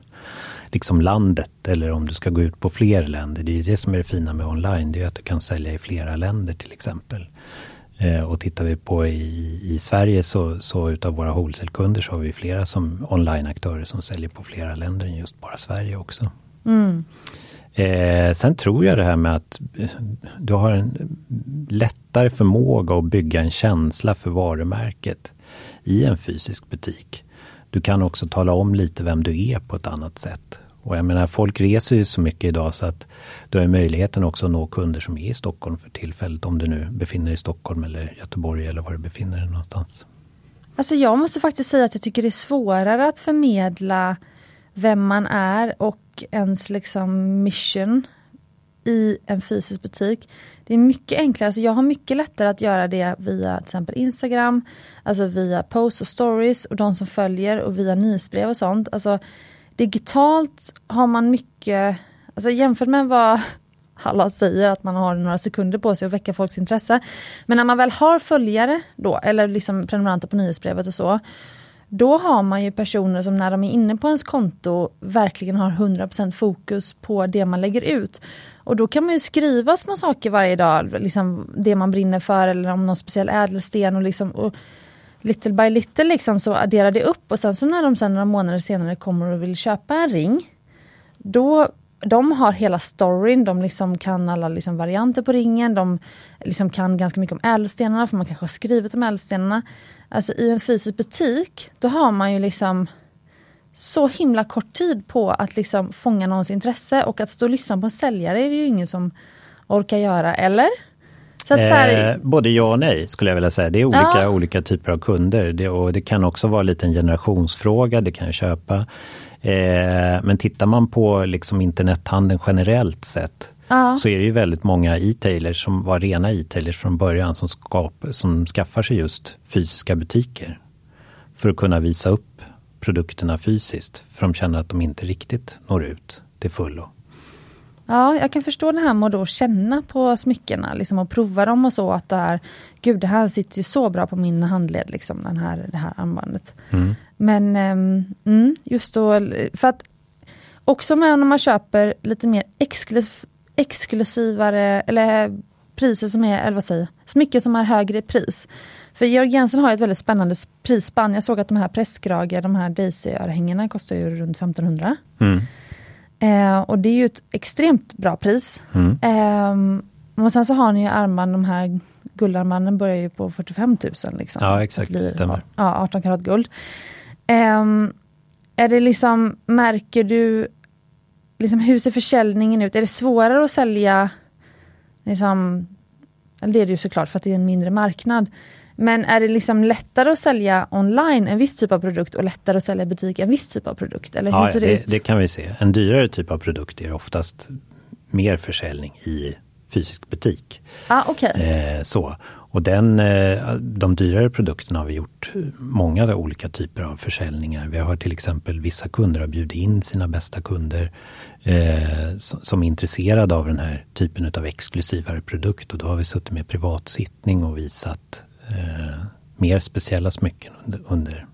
liksom landet eller om du ska gå ut på fler länder. Det är ju det som är det fina med online. Det är att du kan sälja i flera länder till exempel. Eh, och tittar vi på i, i Sverige så, så utav våra wholesale-kunder så har vi flera som online-aktörer som säljer på flera länder än just bara Sverige också. Mm. Eh, sen tror jag det här med att eh, du har en lättare förmåga att bygga en känsla för varumärket i en fysisk butik. Du kan också tala om lite vem du är på ett annat sätt. Och jag menar, folk reser ju så mycket idag så att du har möjligheten också att nå kunder som är i Stockholm för tillfället. Om du nu befinner dig i Stockholm eller Göteborg eller var du befinner dig någonstans. Alltså jag måste faktiskt säga att jag tycker det är svårare att förmedla vem man är och ens liksom mission i en fysisk butik. Det är mycket enklare, alltså jag har mycket lättare att göra det via till exempel Instagram, alltså via posts och stories och de som följer och via nyhetsbrev och sånt. Alltså digitalt har man mycket, alltså jämfört med vad alla säger att man har några sekunder på sig att väcka folks intresse. Men när man väl har följare då, eller liksom prenumeranter på nyhetsbrevet och så, då har man ju personer som när de är inne på ens konto verkligen har 100% fokus på det man lägger ut. Och då kan man ju skriva små saker varje dag, liksom det man brinner för eller om någon speciell ädelsten och liksom och little by little liksom så adderar det upp och sen så när de sen några månader senare kommer och vill köpa en ring, då de har hela storyn, de liksom kan alla liksom varianter på ringen, de liksom kan ganska mycket om ädelstenarna för man kanske har skrivit om ädelstenarna. Alltså i en fysisk butik, då har man ju liksom så himla kort tid på att liksom fånga någons intresse och att stå och lyssna på en säljare är det ju ingen som orkar göra, eller? Så att, så här... eh, både ja och nej skulle jag vilja säga. Det är olika, ja. olika typer av kunder det, och det kan också vara lite en generationsfråga, det kan jag köpa. Eh, men tittar man på liksom internethandeln generellt sett ja. så är det ju väldigt många e-tailers som var rena e-tailers från början som, skap, som skaffar sig just fysiska butiker. För att kunna visa upp produkterna fysiskt. För de känner att de inte riktigt når ut till fullo. Ja, jag kan förstå det här med att då känna på smyckena liksom, och prova dem och så att det här, gud det här sitter ju så bra på min handled, liksom, den här, det här armbandet. Mm. Men um, just då, för att också med när man köper lite mer exklusiv, exklusivare, eller priser som är, eller vad säger smycken som är högre pris. För Georg Jensen har ett väldigt spännande prisspann. Jag såg att de här presskragar, de här Daisy-örhängena kostar ju runt 1500. Mm. Eh, och det är ju ett extremt bra pris. Mm. Eh, och sen så har ni ju armband, de här guldarmbanden börjar ju på 45 000. Liksom, ja exakt, blir, stämmer. Ja, 18 karat guld. Eh, är det liksom, märker du, liksom, hur ser försäljningen ut? Är det svårare att sälja, liksom, eller det är det ju såklart för att det är en mindre marknad. Men är det liksom lättare att sälja online en viss typ av produkt och lättare att sälja i butik en viss typ av produkt? Eller hur ja, ser det, det, ut? det kan vi se. En dyrare typ av produkt är oftast mer försäljning i fysisk butik. Ah, okay. Eh, så. Och den, eh, de dyrare produkterna har vi gjort många olika typer av försäljningar. Vi har till exempel vissa kunder har bjudit in sina bästa kunder eh, som är intresserade av den här typen av exklusivare produkt. Och då har vi suttit med privatsittning och visat eh, mer speciella smycken under, under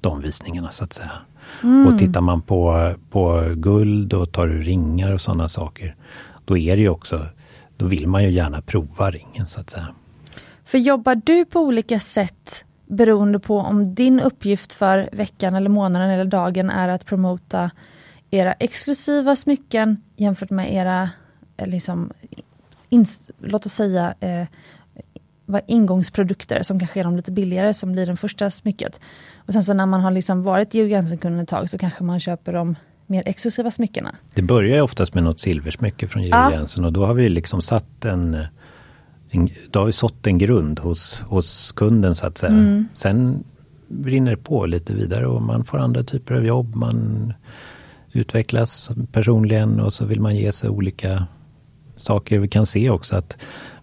de visningarna så att säga. Mm. Och tittar man på, på guld och tar ringar och sådana saker. Då är det ju också, då vill man ju gärna prova ringen så att säga. För jobbar du på olika sätt beroende på om din uppgift för veckan eller månaden eller dagen är att promota era exklusiva smycken jämfört med era, eh, liksom, inst, låt oss säga, eh, ingångsprodukter som kanske är de lite billigare som blir den första smycket. Och sen så när man har liksom varit Georg Jensen-kunden ett tag så kanske man köper de mer exklusiva smyckena. Det börjar oftast med något silversmycke från Georg ja. Jensen och då har vi liksom satt en, en då har vi sått en grund hos, hos kunden så att säga. Mm. Sen brinner det på lite vidare och man får andra typer av jobb. Man utvecklas personligen och så vill man ge sig olika saker. Vi kan se också att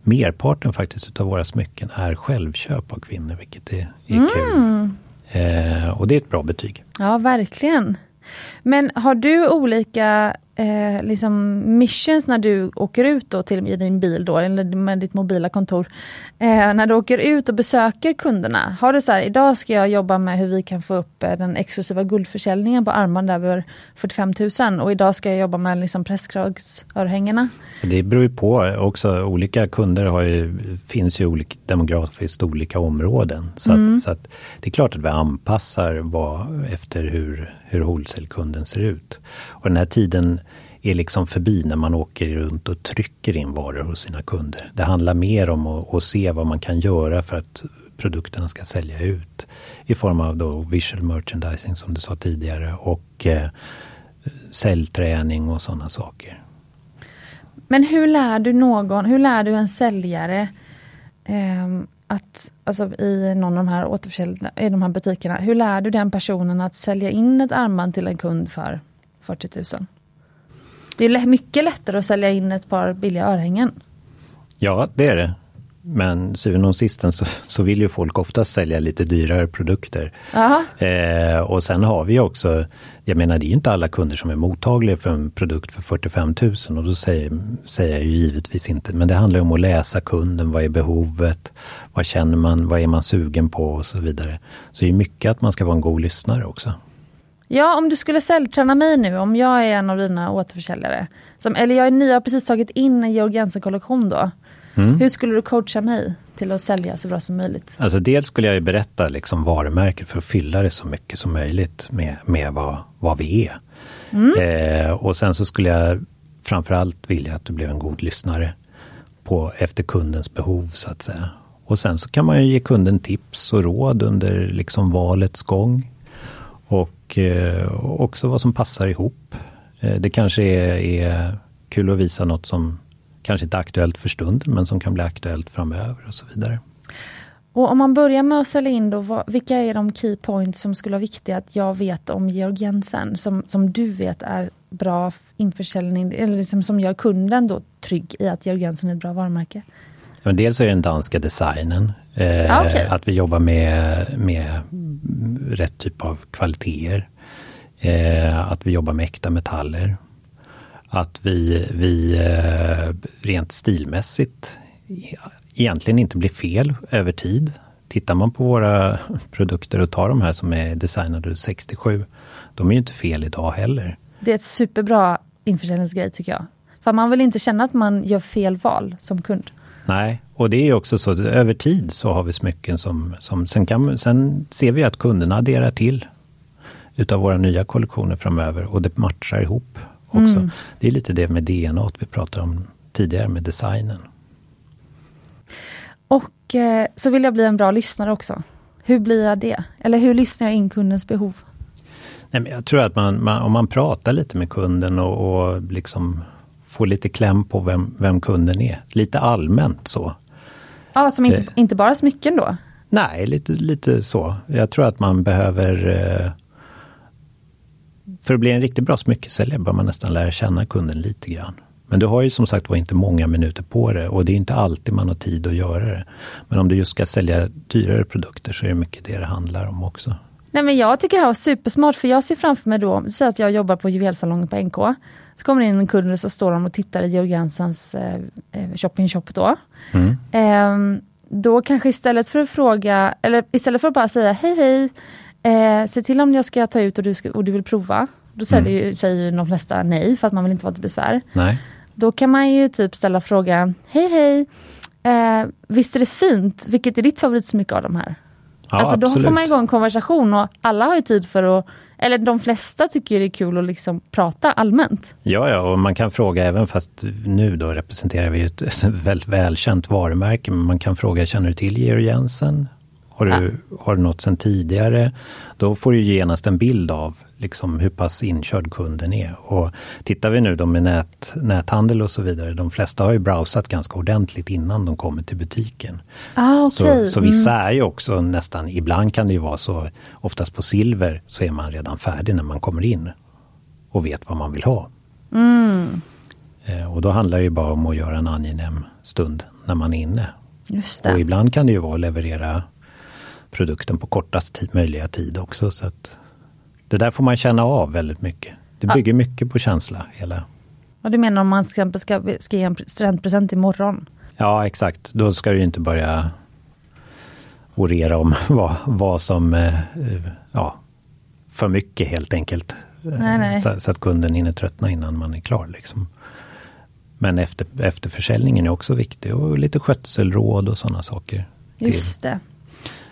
merparten faktiskt utav våra smycken är självköp av kvinnor, vilket är, är mm. kul. Eh, och det är ett bra betyg. Ja, verkligen. Men har du olika eh, liksom missions när du åker ut då till din bil då, eller med ditt mobila kontor? Eh, när du åker ut och besöker kunderna, har du så här, idag ska jag jobba med hur vi kan få upp eh, den exklusiva guldförsäljningen på armband över 45 000 och idag ska jag jobba med liksom presskragsörhängena? Det beror ju på också, olika kunder har ju, finns ju olika, demografiskt olika områden. Så, mm. att, så att det är klart att vi anpassar vad, efter hur, hur wholesale-kunden ser ut. Och den här tiden är liksom förbi när man åker runt och trycker in varor hos sina kunder. Det handlar mer om att, att se vad man kan göra för att produkterna ska sälja ut. I form av då visual merchandising som du sa tidigare och eh, säljträning och sådana saker. Men hur lär du någon, hur lär du en säljare eh, att, alltså i någon av de här återförsäljarna, i de här butikerna, hur lär du den personen att sälja in ett armband till en kund för 40 000? Det är mycket lättare att sälja in ett par billiga örhängen. Ja, det är det. Men syvende och sisten så, så vill ju folk ofta sälja lite dyrare produkter. Eh, och sen har vi också, jag menar det är inte alla kunder som är mottagliga för en produkt för 45 000 och då säger, säger jag ju givetvis inte, men det handlar om att läsa kunden, vad är behovet, vad känner man, vad är man sugen på och så vidare. Så det är mycket att man ska vara en god lyssnare också. Ja, om du skulle säljträna mig nu, om jag är en av dina återförsäljare. Som, eller jag är ny, jag har precis tagit in en Georg Jensen-kollektion då. Mm. Hur skulle du coacha mig till att sälja så bra som möjligt? Alltså dels skulle jag berätta liksom varumärket för att fylla det så mycket som möjligt med, med vad, vad vi är. Mm. Eh, och sen så skulle jag framförallt vilja att du blev en god lyssnare på, efter kundens behov så att säga. Och sen så kan man ju ge kunden tips och råd under liksom valets gång. Och eh, också vad som passar ihop. Eh, det kanske är, är kul att visa något som kanske inte är aktuellt för stunden men som kan bli aktuellt framöver och så vidare. Och om man börjar med att sälja in då, vad, vilka är de key points som skulle vara viktiga att jag vet om Georg Jensen, som, som du vet är bra införsäljning, eller liksom som gör kunden då trygg i att Georg Jensen är ett bra varumärke? Ja, dels är det den danska designen, eh, ah, okay. att vi jobbar med, med rätt typ av kvaliteter. Eh, att vi jobbar med äkta metaller att vi, vi eh, rent stilmässigt egentligen inte blir fel över tid. Tittar man på våra produkter och tar de här som är designade 67, de är ju inte fel idag heller. Det är ett superbra införsäljningsgrej tycker jag. För man vill inte känna att man gör fel val som kund. Nej, och det är också så att över tid så har vi smycken som, som sen, kan, sen ser vi att kunderna adderar till utav våra nya kollektioner framöver och det matchar ihop också. Mm. Det är lite det med DNA vi pratade om tidigare med designen. Och eh, så vill jag bli en bra lyssnare också. Hur blir jag det? Eller hur lyssnar jag in kundens behov? Nej, men jag tror att man, man, om man pratar lite med kunden och, och liksom får lite kläm på vem, vem kunden är. Lite allmänt så. Ja, som inte, eh, inte bara smycken då? Nej, lite, lite så. Jag tror att man behöver eh, för att bli en riktigt bra smyckesäljare bör man nästan lära känna kunden lite grann. Men du har ju som sagt var inte många minuter på det och det är inte alltid man har tid att göra det. Men om du just ska sälja dyrare produkter så är det mycket det det handlar om också. Nej men jag tycker det här var supersmart för jag ser framför mig då, säg att jag jobbar på juvelsalongen på NK. Så kommer det in en kund och så står de och tittar i Georg Jensens eh, eh shopping shop då. Mm. Eh, då kanske istället för att fråga, eller istället för att bara säga hej hej, eh, se till om jag ska ta ut och du, ska, och du vill prova. Då säger, mm. ju, säger de flesta nej för att man vill inte vara till besvär. Nej. Då kan man ju typ ställa frågan, hej hej, eh, visst är det fint, vilket är ditt favoritsmycke av de här? Ja, alltså då får man igång en konversation och alla har ju tid för att eller de flesta tycker det är kul att liksom prata allmänt. Ja, ja, och man kan fråga även fast nu då representerar vi ett väldigt välkänt varumärke, men man kan fråga, känner du till Georg Jensen? Har du, ja. har du något sedan tidigare? Då får du genast en bild av liksom hur pass inkörd kunden är. Och tittar vi nu då med nät, näthandel och så vidare, de flesta har ju browsat ganska ordentligt innan de kommer till butiken. Ah, okay. så, så vissa mm. är ju också nästan, ibland kan det ju vara så, oftast på silver så är man redan färdig när man kommer in och vet vad man vill ha. Mm. Eh, och då handlar det ju bara om att göra en angenäm stund när man är inne. Och ibland kan det ju vara att leverera produkten på kortast tid, möjliga tid också. Så att det där får man känna av väldigt mycket. Det bygger ja. mycket på känsla. Hela. Vad du menar om man till exempel ska, ska ge en studentpresent imorgon? Ja exakt, då ska du inte börja orera om vad, vad som, eh, ja, för mycket helt enkelt. Nej, nej. Så, så, att kunden hinner tröttna innan man är klar. Liksom. Men efter, efterförsäljningen är också viktig och lite skötselråd och sådana saker. Just det.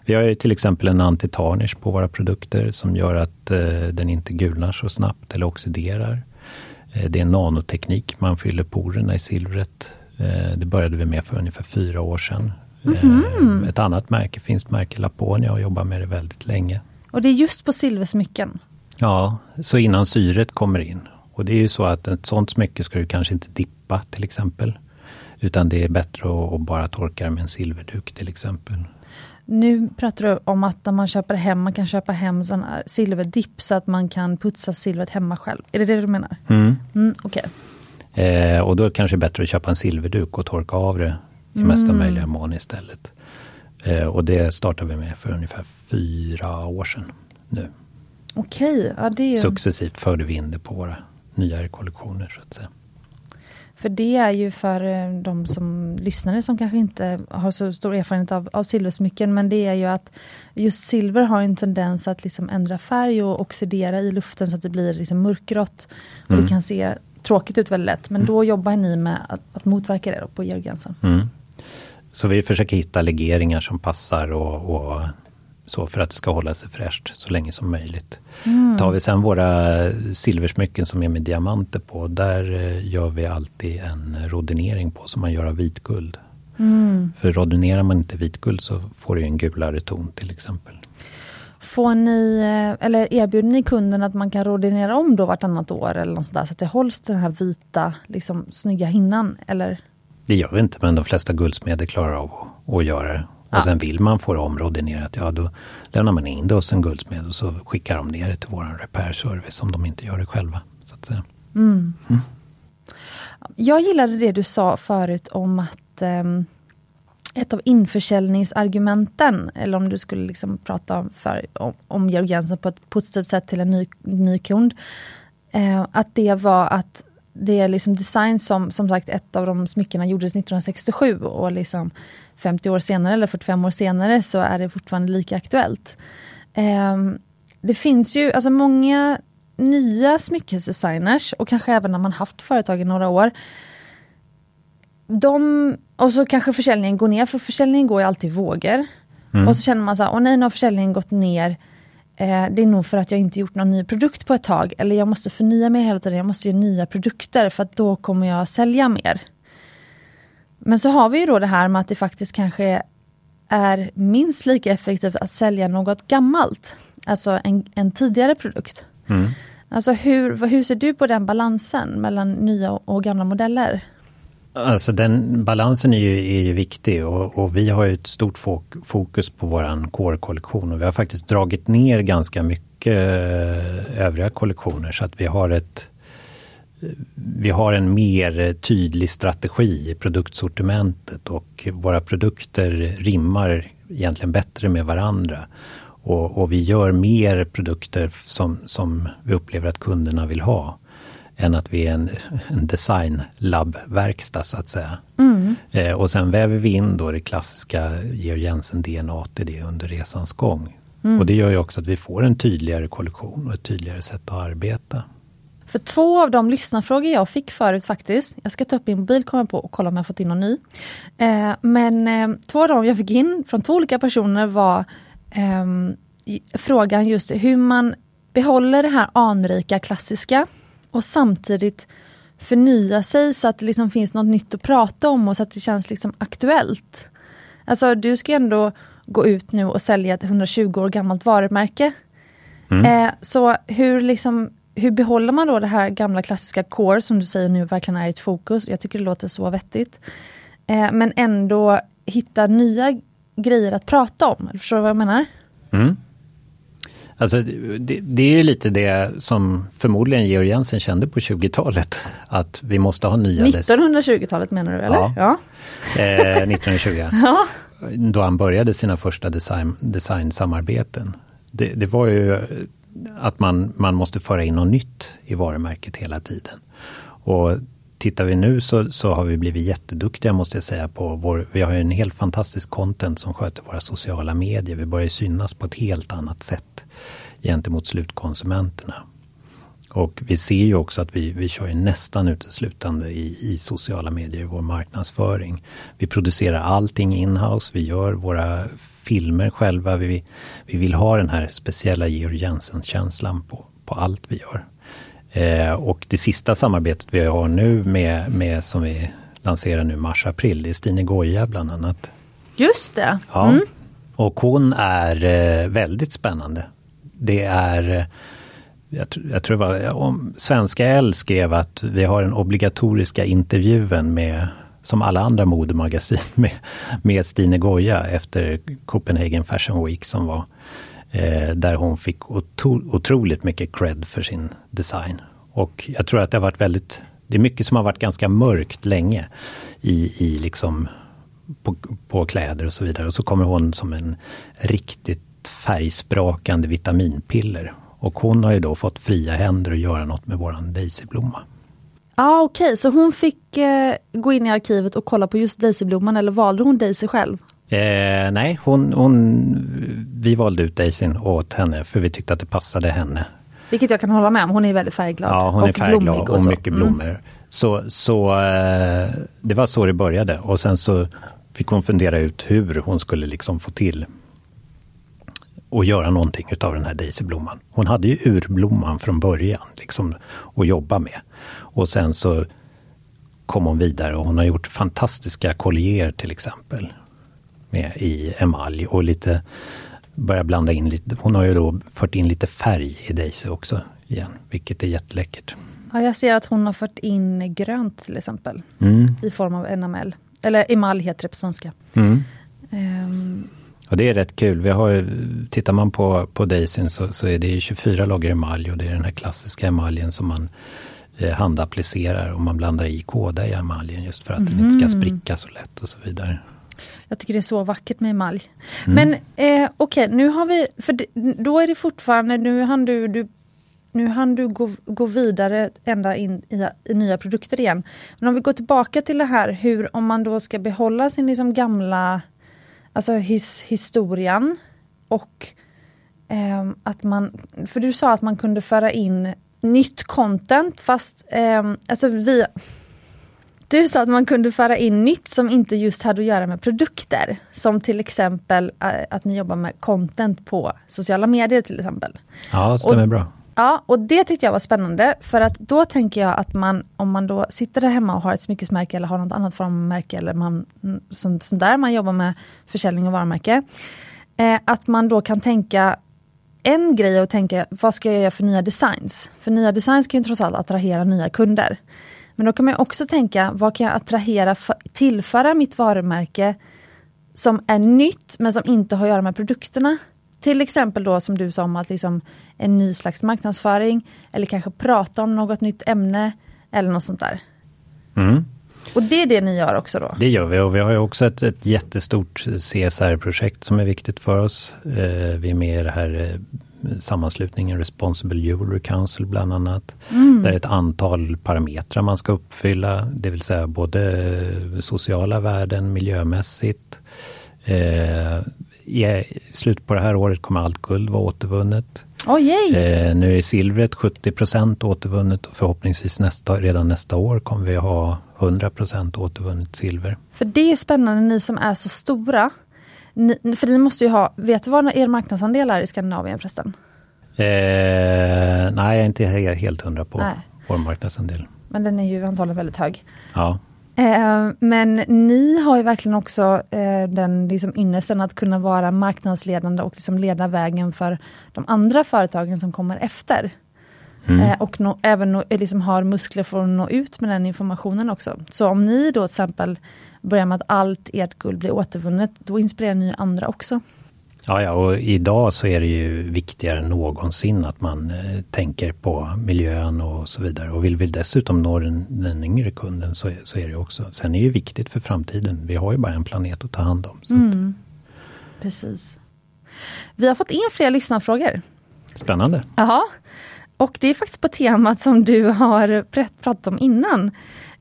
Vi har ju till exempel en antitarnish på våra produkter som gör att eh, den inte gulnar så snabbt eller oxiderar. Eh, det är nanoteknik, man fyller porerna i silvret. Eh, det började vi med för ungefär fyra år sedan. Mm -hmm. Ett annat märke, finns märke Laponia och jobbar med det väldigt länge. Och det är just på silversmycken? Ja, så innan syret kommer in. Och det är ju så att ett sånt smycke ska du kanske inte dippa till exempel. Utan det är bättre att bara torka det med en silverduk till exempel. Nu pratar du om att när man köper hem, man kan köpa hem sån silverdipp så att man kan putsa silvret hemma själv. Är det det du menar? Mm. Mm, okay. eh, och då kanske det är bättre att köpa en silverduk och torka av det i mesta mm. möjliga mån istället. Eh, och det startade vi med för ungefär fyra år sedan nu. Okej, okay. ja, det Successivt förde vi in det på våra nyare kollektioner så att säga. För det är ju för eh, de som lyssnare som kanske inte har så stor erfarenhet av, av silversmycken, men det är ju att just silver har en tendens att liksom ändra färg och oxidera i luften så att det blir liksom mörkgrått. Och mm. det kan se tråkigt ut väldigt lätt, men mm. då jobbar ni med att, att motverka det på Georgensen. Mm. Så vi försöker hitta legeringar som passar och, och så för att det ska hålla sig fräscht så länge som möjligt. Mm. Tar vi sen våra silversmycken som är med diamanter på, där eh, gör vi alltid en rodinering på som man gör av vitguld. Mm. För rodinerar man inte vitguld så får du en gulare ton till exempel. Får ni, eh, eller erbjuder ni kunden att man kan rodinera om då vartannat år eller något sådär, så att det hålls den här vita, liksom snygga hinnan? Eller? Det gör vi inte, men de flesta guldsmeder klarar av att, att göra det. Och ja. sen vill man få det omrodinerat, ja då lämnar man in det hos en guldsmed och så skickar de ner det till vår repairservice om de inte gör det själva. Så att säga. Mm. Mm. Jag gillade det du sa förut om att um, ett av införsäljningsargumenten, eller om du skulle liksom prata för, om, om Georg på ett positivt sätt till en ny, ny kund, uh, att det var att det är liksom design som, som sagt, ett av de smyckena gjordes 1967 och liksom 50 år senare eller 45 år senare så är det fortfarande lika aktuellt. Eh, det finns ju alltså många nya smyckesdesigners och kanske även när man haft företag i några år. De, och så kanske försäljningen går ner, för försäljningen går ju alltid i vågor. Mm. Och så känner man så här, åh nej nu har försäljningen gått ner. Eh, det är nog för att jag inte gjort någon ny produkt på ett tag. Eller jag måste förnya mig hela tiden, jag måste göra nya produkter för att då kommer jag sälja mer. Men så har vi ju då det här med att det faktiskt kanske är minst lika effektivt att sälja något gammalt. Alltså en, en tidigare produkt. Mm. Alltså hur, hur ser du på den balansen mellan nya och gamla modeller? Alltså den balansen är ju, är ju viktig och, och, vi har ett stort fokus på våran core-kollektion och vi har faktiskt dragit ner ganska mycket eh, övriga kollektioner så att vi har ett vi har en mer tydlig strategi i produktsortimentet och våra produkter rimmar egentligen bättre med varandra. Och, och, vi gör mer produkter som, som vi upplever att kunderna vill ha. Än att vi är en, en designlabbverkstad så att säga. Mm. Eh, och sen väver vi in då det klassiska Georg Jensen DNA i det under resans gång. Mm. Och det gör ju också att vi får en tydligare kollektion och ett tydligare sätt att arbeta. För två av de lyssnarfrågor jag fick förut faktiskt, jag ska ta upp min mobil komma på och kolla om jag fått in någon ny. Eh, men eh, två av dem jag fick in från två olika personer var eh, frågan just hur man behåller det här anrika klassiska och samtidigt förnya sig så att det liksom finns något nytt att prata om och så att det känns liksom aktuellt. Alltså du ska ändå gå ut nu och sälja ett 120 år gammalt varumärke. Mm. Eh, så hur, liksom, hur behåller man då det här gamla klassiska core som du säger nu verkligen är ett fokus? Jag tycker det låter så vettigt. Eh, men ändå hitta nya grejer att prata om. Förstår du vad jag menar? Mm. Alltså, det, det, är lite det som förmodligen Georg Jensen kände på 20-talet. Att vi måste ha nya... 1920-talet menar du eller? Ja. ja. Eh, 1920. ja. Då han började sina första design, designsamarbeten. Det, det var ju att man, man måste föra in något nytt i varumärket hela tiden. Och tittar vi nu så, så har vi blivit jätteduktiga måste jag säga på vår, vi har en helt fantastisk content som sköter våra sociala medier. Vi börjar synas på ett helt annat sätt gentemot slutkonsumenterna. Och vi ser ju också att vi, vi kör nästan uteslutande i, i sociala medier i vår marknadsföring. Vi producerar allting inhouse, vi gör våra filmer själva. Vi, vi vill ha den här speciella Georg Jensen-känslan på, på allt vi gör. Eh, och det sista samarbetet vi har nu med, med som vi lanserar nu mars-april, det är Stine Goya bland annat. Just det! Ja. Mm. Och hon är eh, väldigt spännande. Det är jag, jag tror det var om Svenska L skrev att vi har den obligatoriska intervjun med som alla andra modemagasin med, med Stine Goya efter Copenhagen Fashion Week som var Eh, där hon fick otro, otroligt mycket cred för sin design. Och jag tror att det har varit väldigt, det är mycket som har varit ganska mörkt länge i, i liksom på, på kläder och så vidare. Och så kommer hon som en riktigt färgsprakande vitaminpiller. Och hon har ju då fått fria händer att göra något med våran Daisyblomma. Ja ah, okej, okay. så hon fick eh, gå in i arkivet och kolla på just Daisyblomman eller valde hon Daisy själv? Eh, nej, hon, hon, vi valde ut Daisyn åt henne för vi tyckte att det passade henne. Vilket jag kan hålla med om, hon är väldigt färgglad. Ja, hon är färgglad och, och mycket mm. blommor. Mm. Så, så eh, det var så det började och sen så fick hon fundera ut hur hon skulle liksom få till och göra någonting utav den här Daisyblomman. Hon hade ju urblomman från början liksom att jobba med. Och sen så kom hon vidare och hon har gjort fantastiska kollier till exempel med i emalj och lite börja blanda in lite. Hon har ju då fört in lite färg i Daisy också igen, vilket är jätteläckert. Ja, jag ser att hon har fört in grönt till exempel mm. i form av enamell. Eller emalj heter det på svenska. Mm. Um. Och det är rätt kul. Vi har, tittar man på, på Daisyn så, så är det 24 lager emalj och det är den här klassiska emaljen som man eh, handapplicerar och man blandar i kåda i emaljen just för att mm. den inte ska mm. spricka så lätt och så vidare. Jag tycker det är så vackert med emalj. Mm. Men eh, okej, okay, nu har vi, för då är det fortfarande, nu hann du, du nu hann du gå, gå vidare ända in i, i, nya produkter igen. Men om vi går tillbaka till det här hur, om man då ska behålla sin liksom gamla, alltså his, historien och eh, att man, för du sa att man kunde föra in nytt content fast eh, alltså via du sa att man kunde föra in nytt som inte just hade att göra med produkter. Som till exempel äh, att ni jobbar med content på sociala medier till exempel. Ja, stämmer och, bra. Ja, och det tyckte jag var spännande för att då tänker jag att man, om man då sitter där hemma och har ett smyckesmärke eller har något annat form av märke eller man, mm, sånt, sånt där, man jobbar med försäljning och varumärke. Eh, att man då kan tänka en grej att tänka, vad ska jag göra för nya designs? För nya designs kan ju trots allt attrahera nya kunder. Men då kan man också tänka, vad kan jag attrahera, tillföra mitt varumärke som är nytt men som inte har att göra med produkterna. Till exempel då som du sa om att liksom en ny slags marknadsföring eller kanske prata om något nytt ämne Eller något sånt där. Mm. Och det är det ni gör också då? Det gör vi och vi har ju också ett, ett jättestort CSR-projekt som är viktigt för oss. Eh, vi är med i det här eh, sammanslutningen Responsible Jewelry Council bland annat. Mm. Där är ett antal parametrar man ska uppfylla, det vill säga både sociala värden, miljömässigt. Eh, I slutet på det här året kommer allt guld vara återvunnet. Oh, eh, nu är silvret 70% återvunnet och förhoppningsvis nästa, redan nästa år kommer vi ha 100% återvunnet silver. För det är spännande, ni som är så stora. Ni, för ni måste ju ha, vet du vad er marknadsandel är i Skandinavien förresten? Eh, nej, jag är inte helt hundra på nej. vår marknadsandel. Men den är ju antagligen väldigt hög. Ja. Eh, men ni har ju verkligen också eh, den liksom ynnesten att kunna vara marknadsledande och liksom leda vägen för de andra företagen som kommer efter. Mm. Eh, och nå, även nå, liksom har muskler för att nå ut med den informationen också. Så om ni då till exempel börjar med att allt ert guld blir återvunnet, då inspirerar ni andra också. Ja, ja, och idag så är det ju viktigare än någonsin att man eh, tänker på miljön och så vidare. Och vill vi dessutom nå den, den yngre kunden så, så är det också. Sen är det ju viktigt för framtiden. Vi har ju bara en planet att ta hand om. Mm. Precis. Vi har fått in fler lyssnarfrågor. Spännande. Jaha. Och det är faktiskt på temat som du har pratat om innan.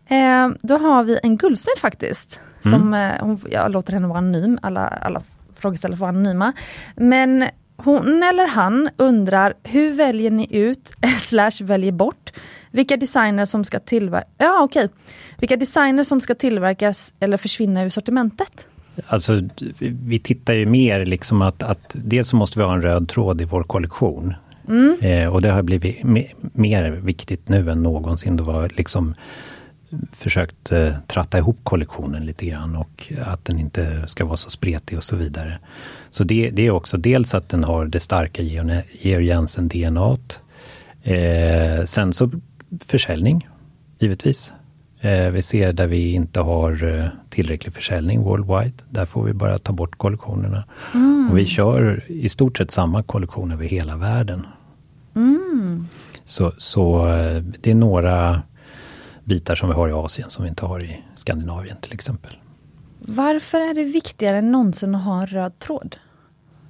Eh, då har vi en guldsmed faktiskt. Mm. Som, eh, jag låter henne vara anonym, alla, alla frågeställare får vara anonyma. Men hon eller han undrar, hur väljer ni ut, slash väljer bort, vilka designer som ska tillverkas, ja okej, okay. vilka designer som ska tillverkas eller försvinna ur sortimentet? Alltså, vi tittar ju mer liksom att, att dels så måste vi ha en röd tråd i vår kollektion. Mm. Eh, och det har blivit me mer viktigt nu än någonsin. Det var liksom försökt eh, tratta ihop kollektionen lite grann och att den inte ska vara så spretig och så vidare. Så det, det är också dels att den har det starka Georg Jensen DNA. Eh, sen så försäljning, givetvis. Eh, vi ser där vi inte har eh, tillräcklig försäljning worldwide. Där får vi bara ta bort kollektionerna. Mm. Och vi kör i stort sett samma kollektion över hela världen. Mm. Så, så eh, det är några bitar som vi har i Asien som vi inte har i Skandinavien till exempel. Varför är det viktigare än någonsin att ha en röd tråd?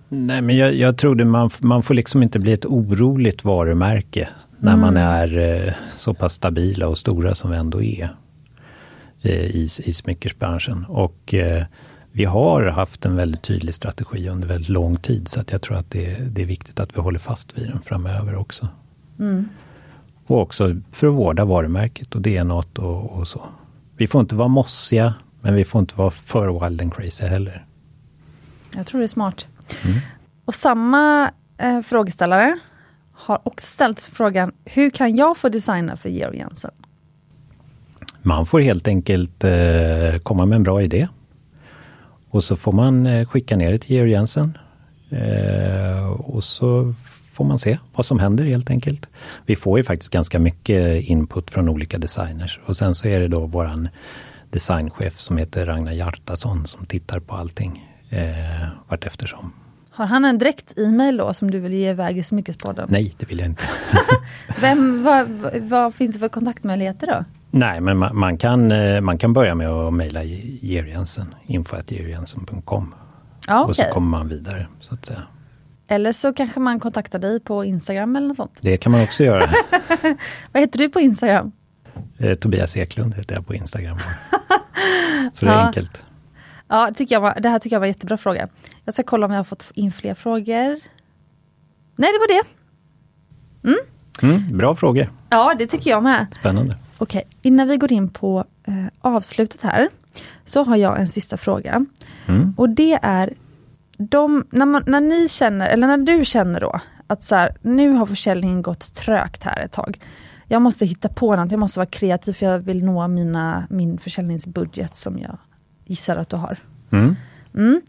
Nej men jag, jag tror det man, man får liksom inte bli ett oroligt varumärke när mm. man är eh, så pass stabila och stora som vi ändå är eh, i, i smyckersbranschen. Och eh, vi har haft en väldigt tydlig strategi under väldigt lång tid så att jag tror att det, det är viktigt att vi håller fast vid den framöver också. Mm. Och också för att vårda varumärket och DNA och, och så. Vi får inte vara mossiga, men vi får inte vara för wild and crazy heller. Jag tror det är smart. Mm. Och samma eh, frågeställare har också ställt frågan, hur kan jag få designa för Georg Jensen? Man får helt enkelt eh, komma med en bra idé. Och så får man eh, skicka ner det till Georg Jensen. Eh, och så får man se vad som händer helt enkelt. Vi får ju faktiskt ganska mycket input från olika designers och sen så är det då våran designchef som heter Ragnar Hjartason som tittar på allting eh, vart eftersom. Har han en direkt e-mail då som du vill ge iväg i Smyckespodden? Nej, det vill jag inte. Vem, vad, vad finns det för kontaktmöjligheter då? Nej, men man, man, kan, eh, man kan börja med att mejla Georg Jensen, info.georgjensen.com. Ja, okay. Och så kommer man vidare så att säga. Eller så kanske man kontaktar dig på Instagram eller något sånt. Det kan man också göra. Vad heter du på Instagram? Eh, Tobias Eklund heter jag på Instagram. så det är ja. enkelt. Ja, tycker jag var, det här tycker jag var en jättebra fråga. Jag ska kolla om jag har fått in fler frågor. Nej, det var det. Mm. Mm, bra frågor. Ja, det tycker jag med. Spännande. Okej, innan vi går in på eh, avslutet här, så har jag en sista fråga. Mm. Och det är, de, när, man, när ni känner, eller när du känner då, att så här, nu har försäljningen gått trögt här ett tag. Jag måste hitta på något, jag måste vara kreativ för jag vill nå mina, min försäljningsbudget som jag gissar att du har. Mm. Mm.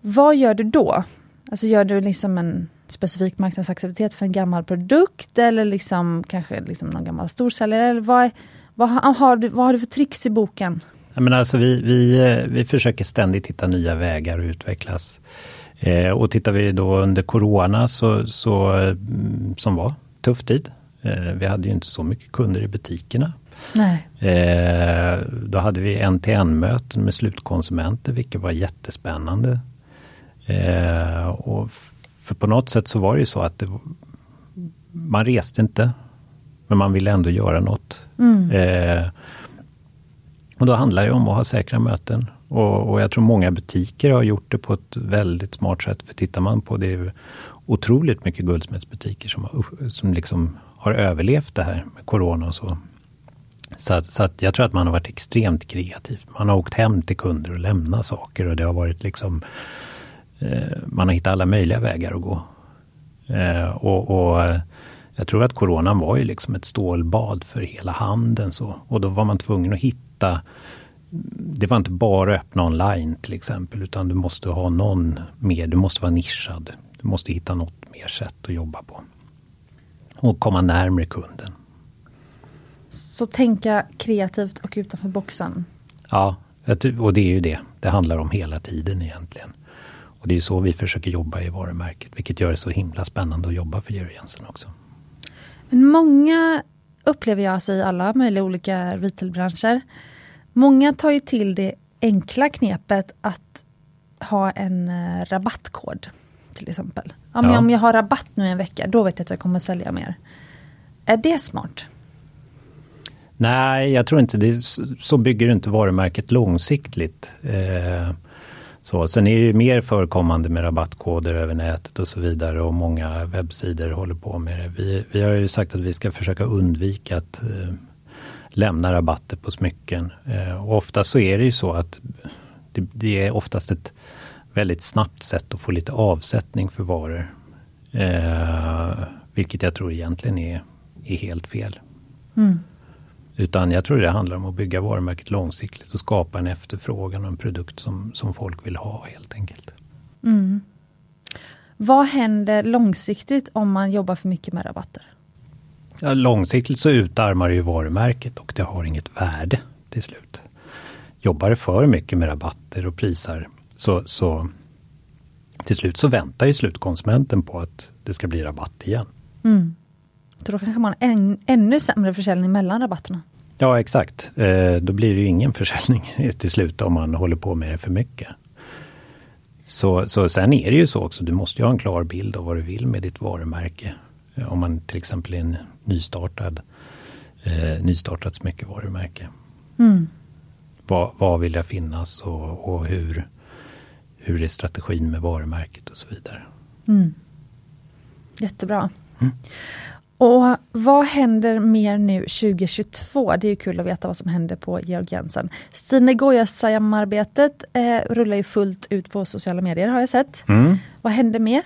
Vad gör du då? Alltså gör du liksom en specifik marknadsaktivitet för en gammal produkt eller liksom kanske liksom någon gammal storsäljare? Eller vad, vad, har du, vad har du för tricks i boken? Men alltså vi, vi, eh, vi försöker ständigt hitta nya vägar och utvecklas. Eh, och tittar vi då under Corona så, så mm, som var tuff tid. Eh, vi hade ju inte så mycket kunder i butikerna. Eh, då hade vi en-till-en-möten med slutkonsumenter, vilket var jättespännande. Eh, och för på något sätt så var det ju så att det, man reste inte, men man ville ändå göra något. Mm. Och då handlar det om att ha säkra möten. Och, och, jag tror många butiker har gjort det på ett väldigt smart sätt. För tittar man på det är otroligt mycket guldsmedsbutiker som, har, som liksom har överlevt det här med Corona och så. Så, att, så att jag tror att man har varit extremt kreativ. Man har åkt hem till kunder och lämnat saker och det har varit liksom eh, Man har hittat alla möjliga vägar att gå. Eh, och, och, eh, jag tror att coronan var ju liksom ett stålbad för hela handeln. Så. Och då var man tvungen att hitta det var inte bara öppna online till exempel, utan du måste ha någon mer, du måste vara nischad. Du måste hitta något mer sätt att jobba på. Och komma närmre kunden. Så tänka kreativt och utanför boxen? Ja, och det är ju det det handlar om hela tiden egentligen. Och det är så vi försöker jobba i varumärket, vilket gör det så himla spännande att jobba för Georg Jensen också. Men många upplever jag sig i alla möjliga olika retailbranscher Många tar ju till det enkla knepet att ha en uh, rabattkod. Till exempel. Ja, ja. Om jag har rabatt nu en vecka, då vet jag att jag kommer sälja mer. Är det smart? Nej, jag tror inte det. Så bygger inte varumärket långsiktigt. Eh, så. Sen är det mer förekommande med rabattkoder över nätet och så vidare och många webbsidor håller på med det. Vi, vi har ju sagt att vi ska försöka undvika att eh, lämna rabatter på smycken. Eh, och ofta så är det ju så att det, det, är oftast ett väldigt snabbt sätt att få lite avsättning för varor. Eh, vilket jag tror egentligen är, är helt fel. Mm. Utan jag tror det handlar om att bygga varumärket långsiktigt och skapa en efterfrågan och en produkt som, som folk vill ha helt enkelt. Mm. Vad händer långsiktigt om man jobbar för mycket med rabatter? Ja, långsiktigt så utarmar det ju varumärket och det har inget värde till slut. Jobbar det för mycket med rabatter och priser så, så till slut så väntar ju slutkonsumenten på att det ska bli rabatt igen. Mm. Så då kanske man har en, ännu sämre försäljning mellan rabatterna? Ja exakt. Eh, då blir det ju ingen försäljning till slut om man håller på med det för mycket. Så, så sen är det ju så också, du måste ju ha en klar bild av vad du vill med ditt varumärke. Om man till exempel är en nystartad, eh, nystartat smyckevarumärke. Mm. Vad, vad vill jag finnas och, och, hur, hur är strategin med varumärket och så vidare. Mm. Jättebra. Mm. Och vad händer mer nu 2022? Det är kul att veta vad som händer på Georg Jensen. Stine Goya-samarbetet eh, rullar ju fullt ut på sociala medier har jag sett. Mm. Vad händer mer?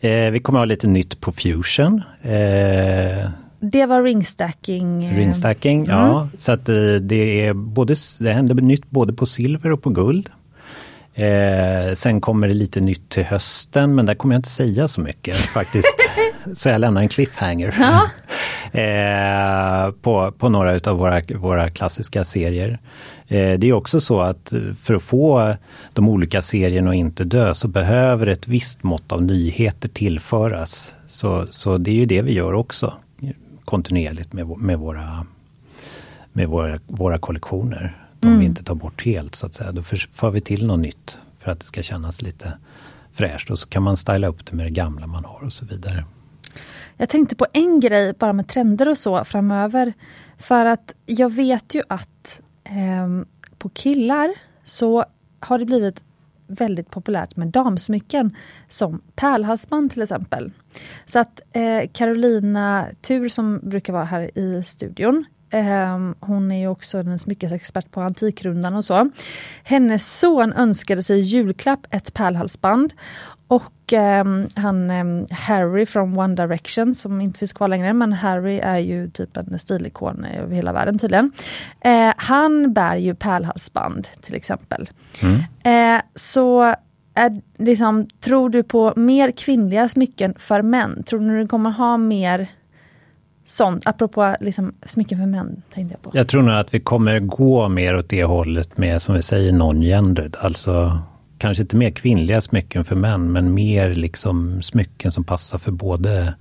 Eh, vi kommer ha lite nytt på Fusion. Eh, det var ringstacking. Eh, ringstacking, mm. ja. Så att eh, det är både, det händer nytt både på silver och på guld. Eh, sen kommer det lite nytt till hösten men där kommer jag inte säga så mycket faktiskt. så jag lämnar en cliffhanger. Eh, på, på några utav våra, våra klassiska serier. Eh, det är också så att för att få de olika serierna att inte dö så behöver ett visst mått av nyheter tillföras. Så, så det är ju det vi gör också kontinuerligt med, med, våra, med våra, våra kollektioner. Mm. vi inte tar bort helt så att säga. Då för vi till något nytt för att det ska kännas lite fräscht och så kan man styla upp det med det gamla man har och så vidare. Jag tänkte på en grej bara med trender och så framöver. För att jag vet ju att eh, på killar så har det blivit väldigt populärt med damsmycken som pärlhalsband till exempel. Så att eh, Carolina Tur som brukar vara här i studion hon är ju också en smyckesexpert på Antikrundan och så. Hennes son önskade sig julklapp ett pärlhalsband och um, han um, Harry från One Direction som inte finns kvar längre men Harry är ju typ en stilikon över hela världen tydligen. Han bär ju pärlhalsband till exempel. Mm. Så är, liksom, tror du på mer kvinnliga smycken för män? Tror du du kommer ha mer sånt, apropå liksom, smycken för män. Tänkte jag, på. jag tror nog att vi kommer gå mer åt det hållet med, som vi säger, non-gendered. Alltså kanske inte mer kvinnliga smycken för män, men mer liksom smycken som passar för både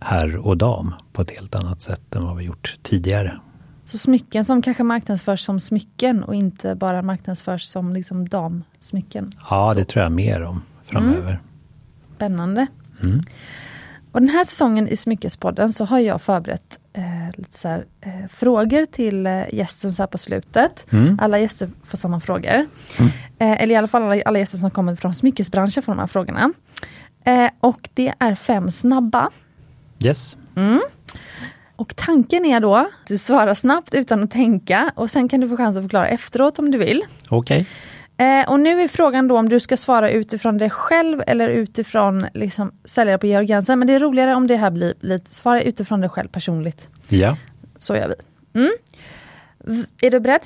herr och dam på ett helt annat sätt än vad vi gjort tidigare. Så smycken som kanske marknadsförs som smycken och inte bara marknadsförs som liksom damsmycken. Ja, det tror jag mer om framöver. Mm. Spännande. Mm. Och den här säsongen i Smyckespodden så har jag förberett eh, lite så här, eh, frågor till eh, gästen så här på slutet. Mm. Alla gäster får samma frågor. Mm. Eh, eller i alla fall alla, alla gäster som kommer från smyckesbranschen får de här frågorna. Eh, och det är fem snabba. Yes. Mm. Och tanken är då att du svarar snabbt utan att tänka och sen kan du få chans att förklara efteråt om du vill. Okej. Okay. Eh, och nu är frågan då om du ska svara utifrån dig själv eller utifrån liksom, säljare på Georg Jensen. Men det är roligare om det här blir lite, svara utifrån dig själv personligt. Ja. Så gör vi. Mm. Är du beredd?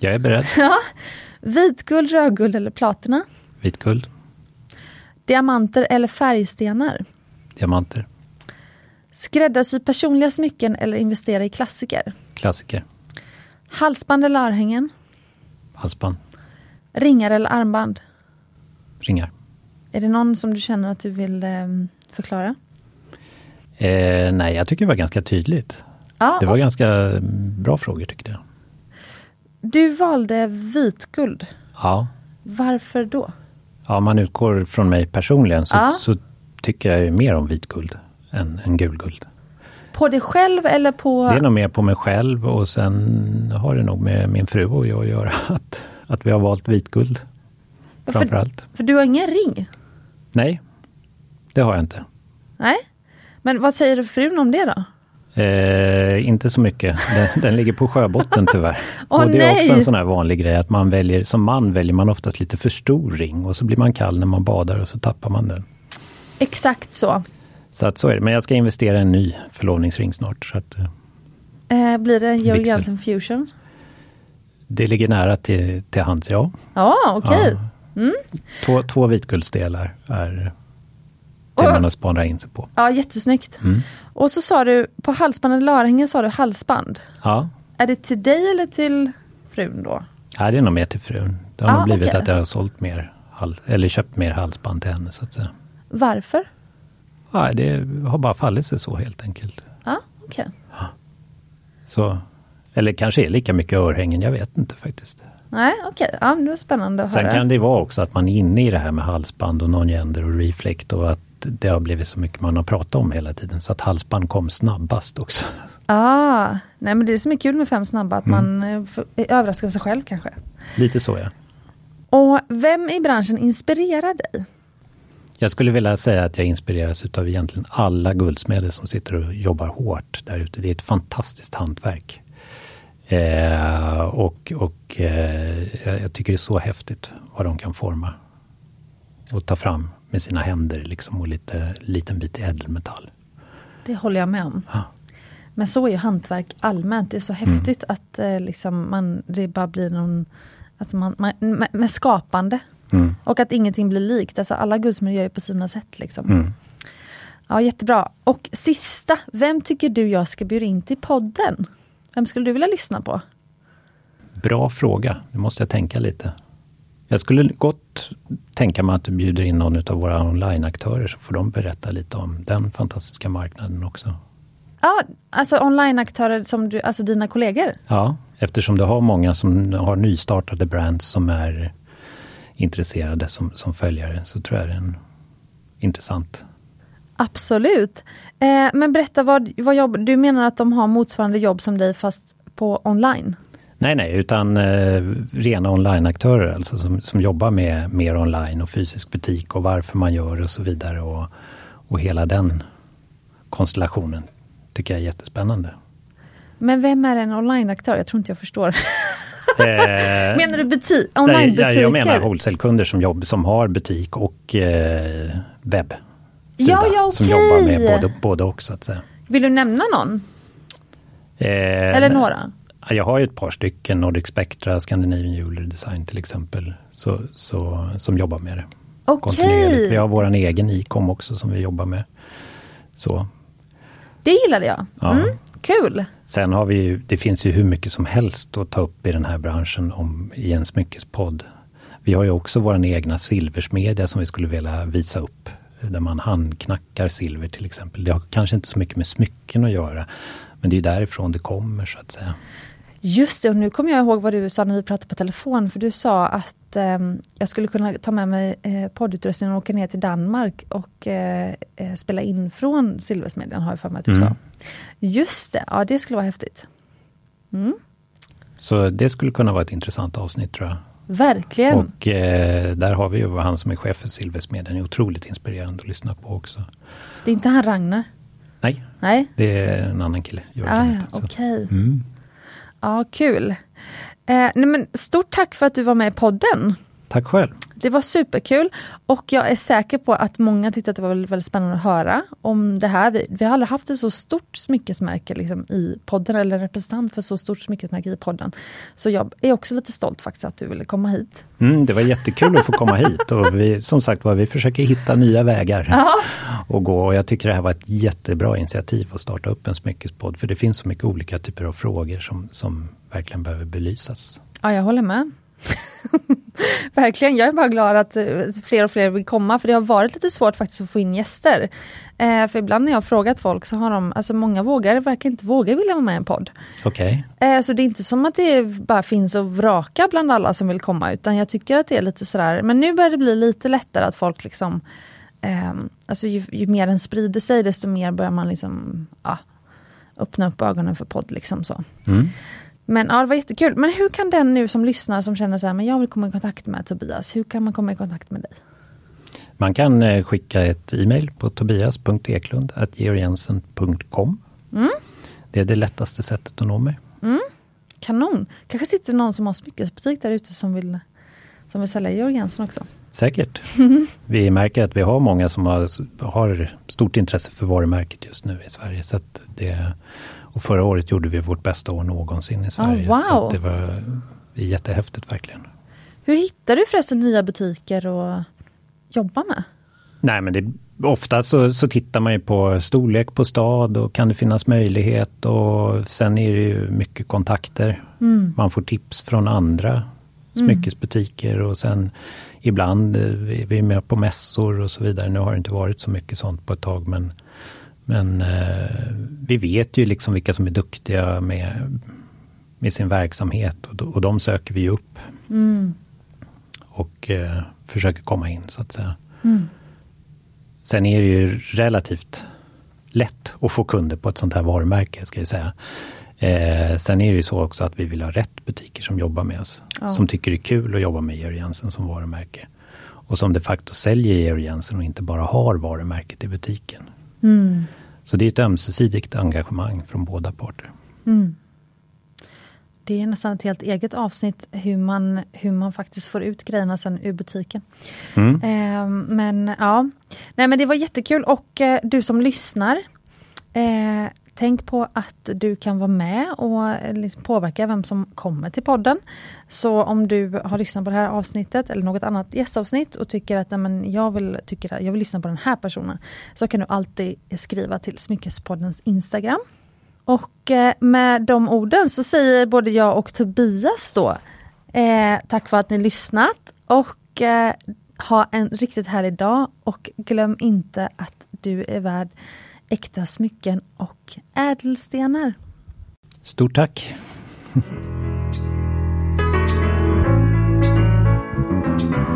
Jag är beredd. ja. Vitguld, rödguld eller platina? Vitguld. Diamanter eller färgstenar? Diamanter. Skräddarsy personliga smycken eller investera i klassiker? Klassiker. Halsband eller örhängen? Halsband. Ringar eller armband? Ringar. Är det någon som du känner att du vill eh, förklara? Eh, nej, jag tycker det var ganska tydligt. Ah, det var ganska bra frågor tyckte jag. Du valde vitguld. Ja. Varför då? Ja, om man utgår från mig personligen så, ah. så tycker jag mer om vitguld än, än gulguld. På dig själv eller på? Det är nog mer på mig själv och sen har det nog med min fru och jag att göra. Att, att vi har valt vitguld. Ja, framförallt. För, för du har ingen ring? Nej, det har jag inte. Nej, men vad säger frun om det då? Eh, inte så mycket. Den, den ligger på sjöbotten tyvärr. oh, och det nej. är också en sån här vanlig grej att man väljer, som man väljer man oftast lite för stor ring och så blir man kall när man badar och så tappar man den. Exakt så. Så att så är det. Men jag ska investera i en ny förlovningsring snart. Så att, eh, blir det en Georg Jensen Fusion? Det ligger nära till, till hands, ja. Ja, okej. Okay. Ja. Mm. Två, två vitguldstelar är det man har spanat in sig på. Ja, jättesnyggt. Mm. Och så sa du, på halsband eller örhängen sa du halsband. Ja. Är det till dig eller till frun då? Ja, det är nog mer till frun. Det har ah, nog blivit okay. att jag har sålt mer, eller köpt mer halsband till henne så att säga. Varför? Ja, det har bara fallit sig så helt enkelt. Okej. Okay. Ja. Så, eller kanske är lika mycket örhängen, jag vet inte faktiskt. Nej, okej. Okay. Ja, det var spännande att Sen höra. kan det vara också att man är inne i det här med halsband och non-gender och reflect och att det har blivit så mycket man har pratat om hela tiden. Så att halsband kom snabbast också. Ah, nej men det är som är kul med Fem snabba, att Mm. man eh, överraskar sig själv kanske. Lite så ja. Och vem i branschen inspirerar dig? Jag skulle vilja säga att jag inspireras utav egentligen alla guldsmeder som sitter och jobbar hårt där ute. Det är ett fantastiskt hantverk. Eh, och och eh, jag tycker det är så häftigt vad de kan forma. Och ta fram med sina händer liksom och lite liten bit ädelmetall. Det håller jag med om. Ja. Men så är ju hantverk allmänt. Det är så häftigt att eh, liksom man, det bara blir någon... Alltså man, man, med, med skapande. Mm. Och att ingenting blir likt. Alltså alla guldsmeder gör ju på sina sätt. Liksom. Mm. Ja, jättebra. Och sista, vem tycker du jag ska bjuda in till podden? Vem skulle du vilja lyssna på? Bra fråga, det måste jag tänka lite. Jag skulle gott tänka mig att du bjuder in någon av våra onlineaktörer så får de berätta lite om den fantastiska marknaden också. Ja, alltså onlineaktörer som du, alltså dina kollegor? Ja, eftersom du har många som har nystartade brands som är intresserade som, som följare så tror jag det är en intressant. Absolut. Eh, men berätta, vad, vad jobb, du menar att de har motsvarande jobb som dig fast på online? Nej, nej, utan eh, rena onlineaktörer alltså som, som jobbar med mer online och fysisk butik och varför man gör och så vidare och, och hela den konstellationen tycker jag är jättespännande. Men vem är en onlineaktör? Jag tror inte jag förstår. Eh, menar du butik, onlinebutiker? Jag menar wholesale-kunder som, jobb, som har butik och eh, webb. Ja, ja, okay. Som jobbar med både, både och så att säga. Vill du nämna någon? Eh, Eller några? Jag har ju ett par stycken, Nordic Spectra, Scandinavian Jewelry Design till exempel, så, så, som jobbar med det. Okej. Vi har vår egen e-com också som vi jobbar med. Så. Det gillade jag. Ja. Mm, kul! Sen har vi ju, det finns ju hur mycket som helst att ta upp i den här branschen om, i en smyckespodd. Vi har ju också vår egna silversmedja som vi skulle vilja visa upp. Där man handknackar silver till exempel. Det har kanske inte så mycket med smycken att göra. Men det är därifrån det kommer så att säga. Just det, och nu kommer jag ihåg vad du sa när vi pratade på telefon, för du sa att eh, jag skulle kunna ta med mig eh, poddutrustningen och åka ner till Danmark och eh, eh spela in från Silversmedjan, har jag för mig att du mm. sa. Just det, ja det skulle vara häftigt. Mm. Så det skulle kunna vara ett intressant avsnitt tror jag. Verkligen. Och eh, där har vi ju han som är chef för Silversmedjan, är otroligt inspirerande att lyssna på också. Det är inte han Ragnar? Nej, Nej. det är en annan kille. Ah, ja, Okej. Okay. Mm. Ja, kul. Eh, nej men stort tack för att du var med i podden. Tack själv. Det var superkul och jag är säker på att många tyckte att det var väldigt, spännande att höra om det här. Vi, vi har aldrig haft ett så stort smyckesmärke liksom, i podden eller en representant för så stort smyckesmärke i podden. Så jag är också lite stolt faktiskt att du ville komma hit. Mm, det var jättekul att få komma hit och vi, som sagt var, vi försöker hitta nya vägar Aha. och gå. Och jag tycker det här var ett jättebra initiativ att starta upp en smyckespodd för det finns så mycket olika typer av frågor som, som verkligen behöver belysas. Ja, jag håller med. Verkligen, jag är bara glad att eh, fler och fler vill komma för det har varit lite svårt faktiskt att få in gäster. Eh, för ibland när jag har frågat folk så har de, alltså många vågar, verkar inte våga vilja vara med i en podd. Okay. Eh, så det är inte som att det bara finns att vraka bland alla som vill komma utan jag tycker att det är lite sådär, men nu börjar det bli lite lättare att folk liksom eh, Alltså ju, ju, mer den sprider sig desto mer börjar man liksom ja, öppna upp ögonen för podd liksom så. Mm. Men ja, det var jättekul. Men hur kan den nu som lyssnar som känner så här, men jag vill komma i kontakt med Tobias, hur kan man komma i kontakt med dig? Man kan eh, skicka ett e-mail på tobias.eklund.georgiensen.com. Mm. Det är det lättaste sättet att nå mig. Mm. Kanon! Kanske sitter någon som har smyckesbutik där ute som vill, som vill sälja Georg Jensen också. Säkert. vi märker att vi har många som har, har stort intresse för varumärket just nu i Sverige. Så det, och förra året gjorde vi vårt bästa år någonsin i Sverige. Oh, wow. Så det var jättehäftigt verkligen. Hur hittar du förresten nya butiker att jobba med? Nej men det, ofta så, så tittar man ju på storlek på stad och kan det finnas möjlighet och sen är det ju mycket kontakter. Mm. Man får tips från andra mm. smyckesbutiker och sen ibland är vi med på mässor och så vidare. Nu har det inte varit så mycket sånt på ett tag men men eh, vi vet ju liksom vilka som är duktiga med, med sin verksamhet och, och de söker vi upp. Mm. Och eh, försöker komma in så att säga. Mm. Sen är det ju relativt lätt att få kunder på ett sånt här varumärke ska jag säga. Eh, sen är det ju så också att vi vill ha rätt butiker som jobbar med oss. Ja. Som tycker det är kul att jobba med Georg Jensen som varumärke. Och som de facto säljer Georg Jensen och inte bara har varumärket i butiken. Mm. Så det är ett ömsesidigt engagemang från båda parter. Mm. Det är nästan ett helt eget avsnitt hur man, hur man faktiskt får ut grejerna sen ur butiken. Mm. Eh, men ja, Nej, men det var jättekul och eh, du som lyssnar eh, Tänk på att du kan vara med och liksom påverka vem som kommer till podden. Så om du har lyssnat på det här avsnittet eller något annat gästavsnitt och tycker att men jag, vill, tycker, jag vill lyssna på den här personen. Så kan du alltid skriva till Smyckespoddens Instagram. Och eh, med de orden så säger både jag och Tobias då eh, tack för att ni lyssnat och eh, ha en riktigt härlig dag och glöm inte att du är värd äkta smycken och ädelstenar. Stort tack!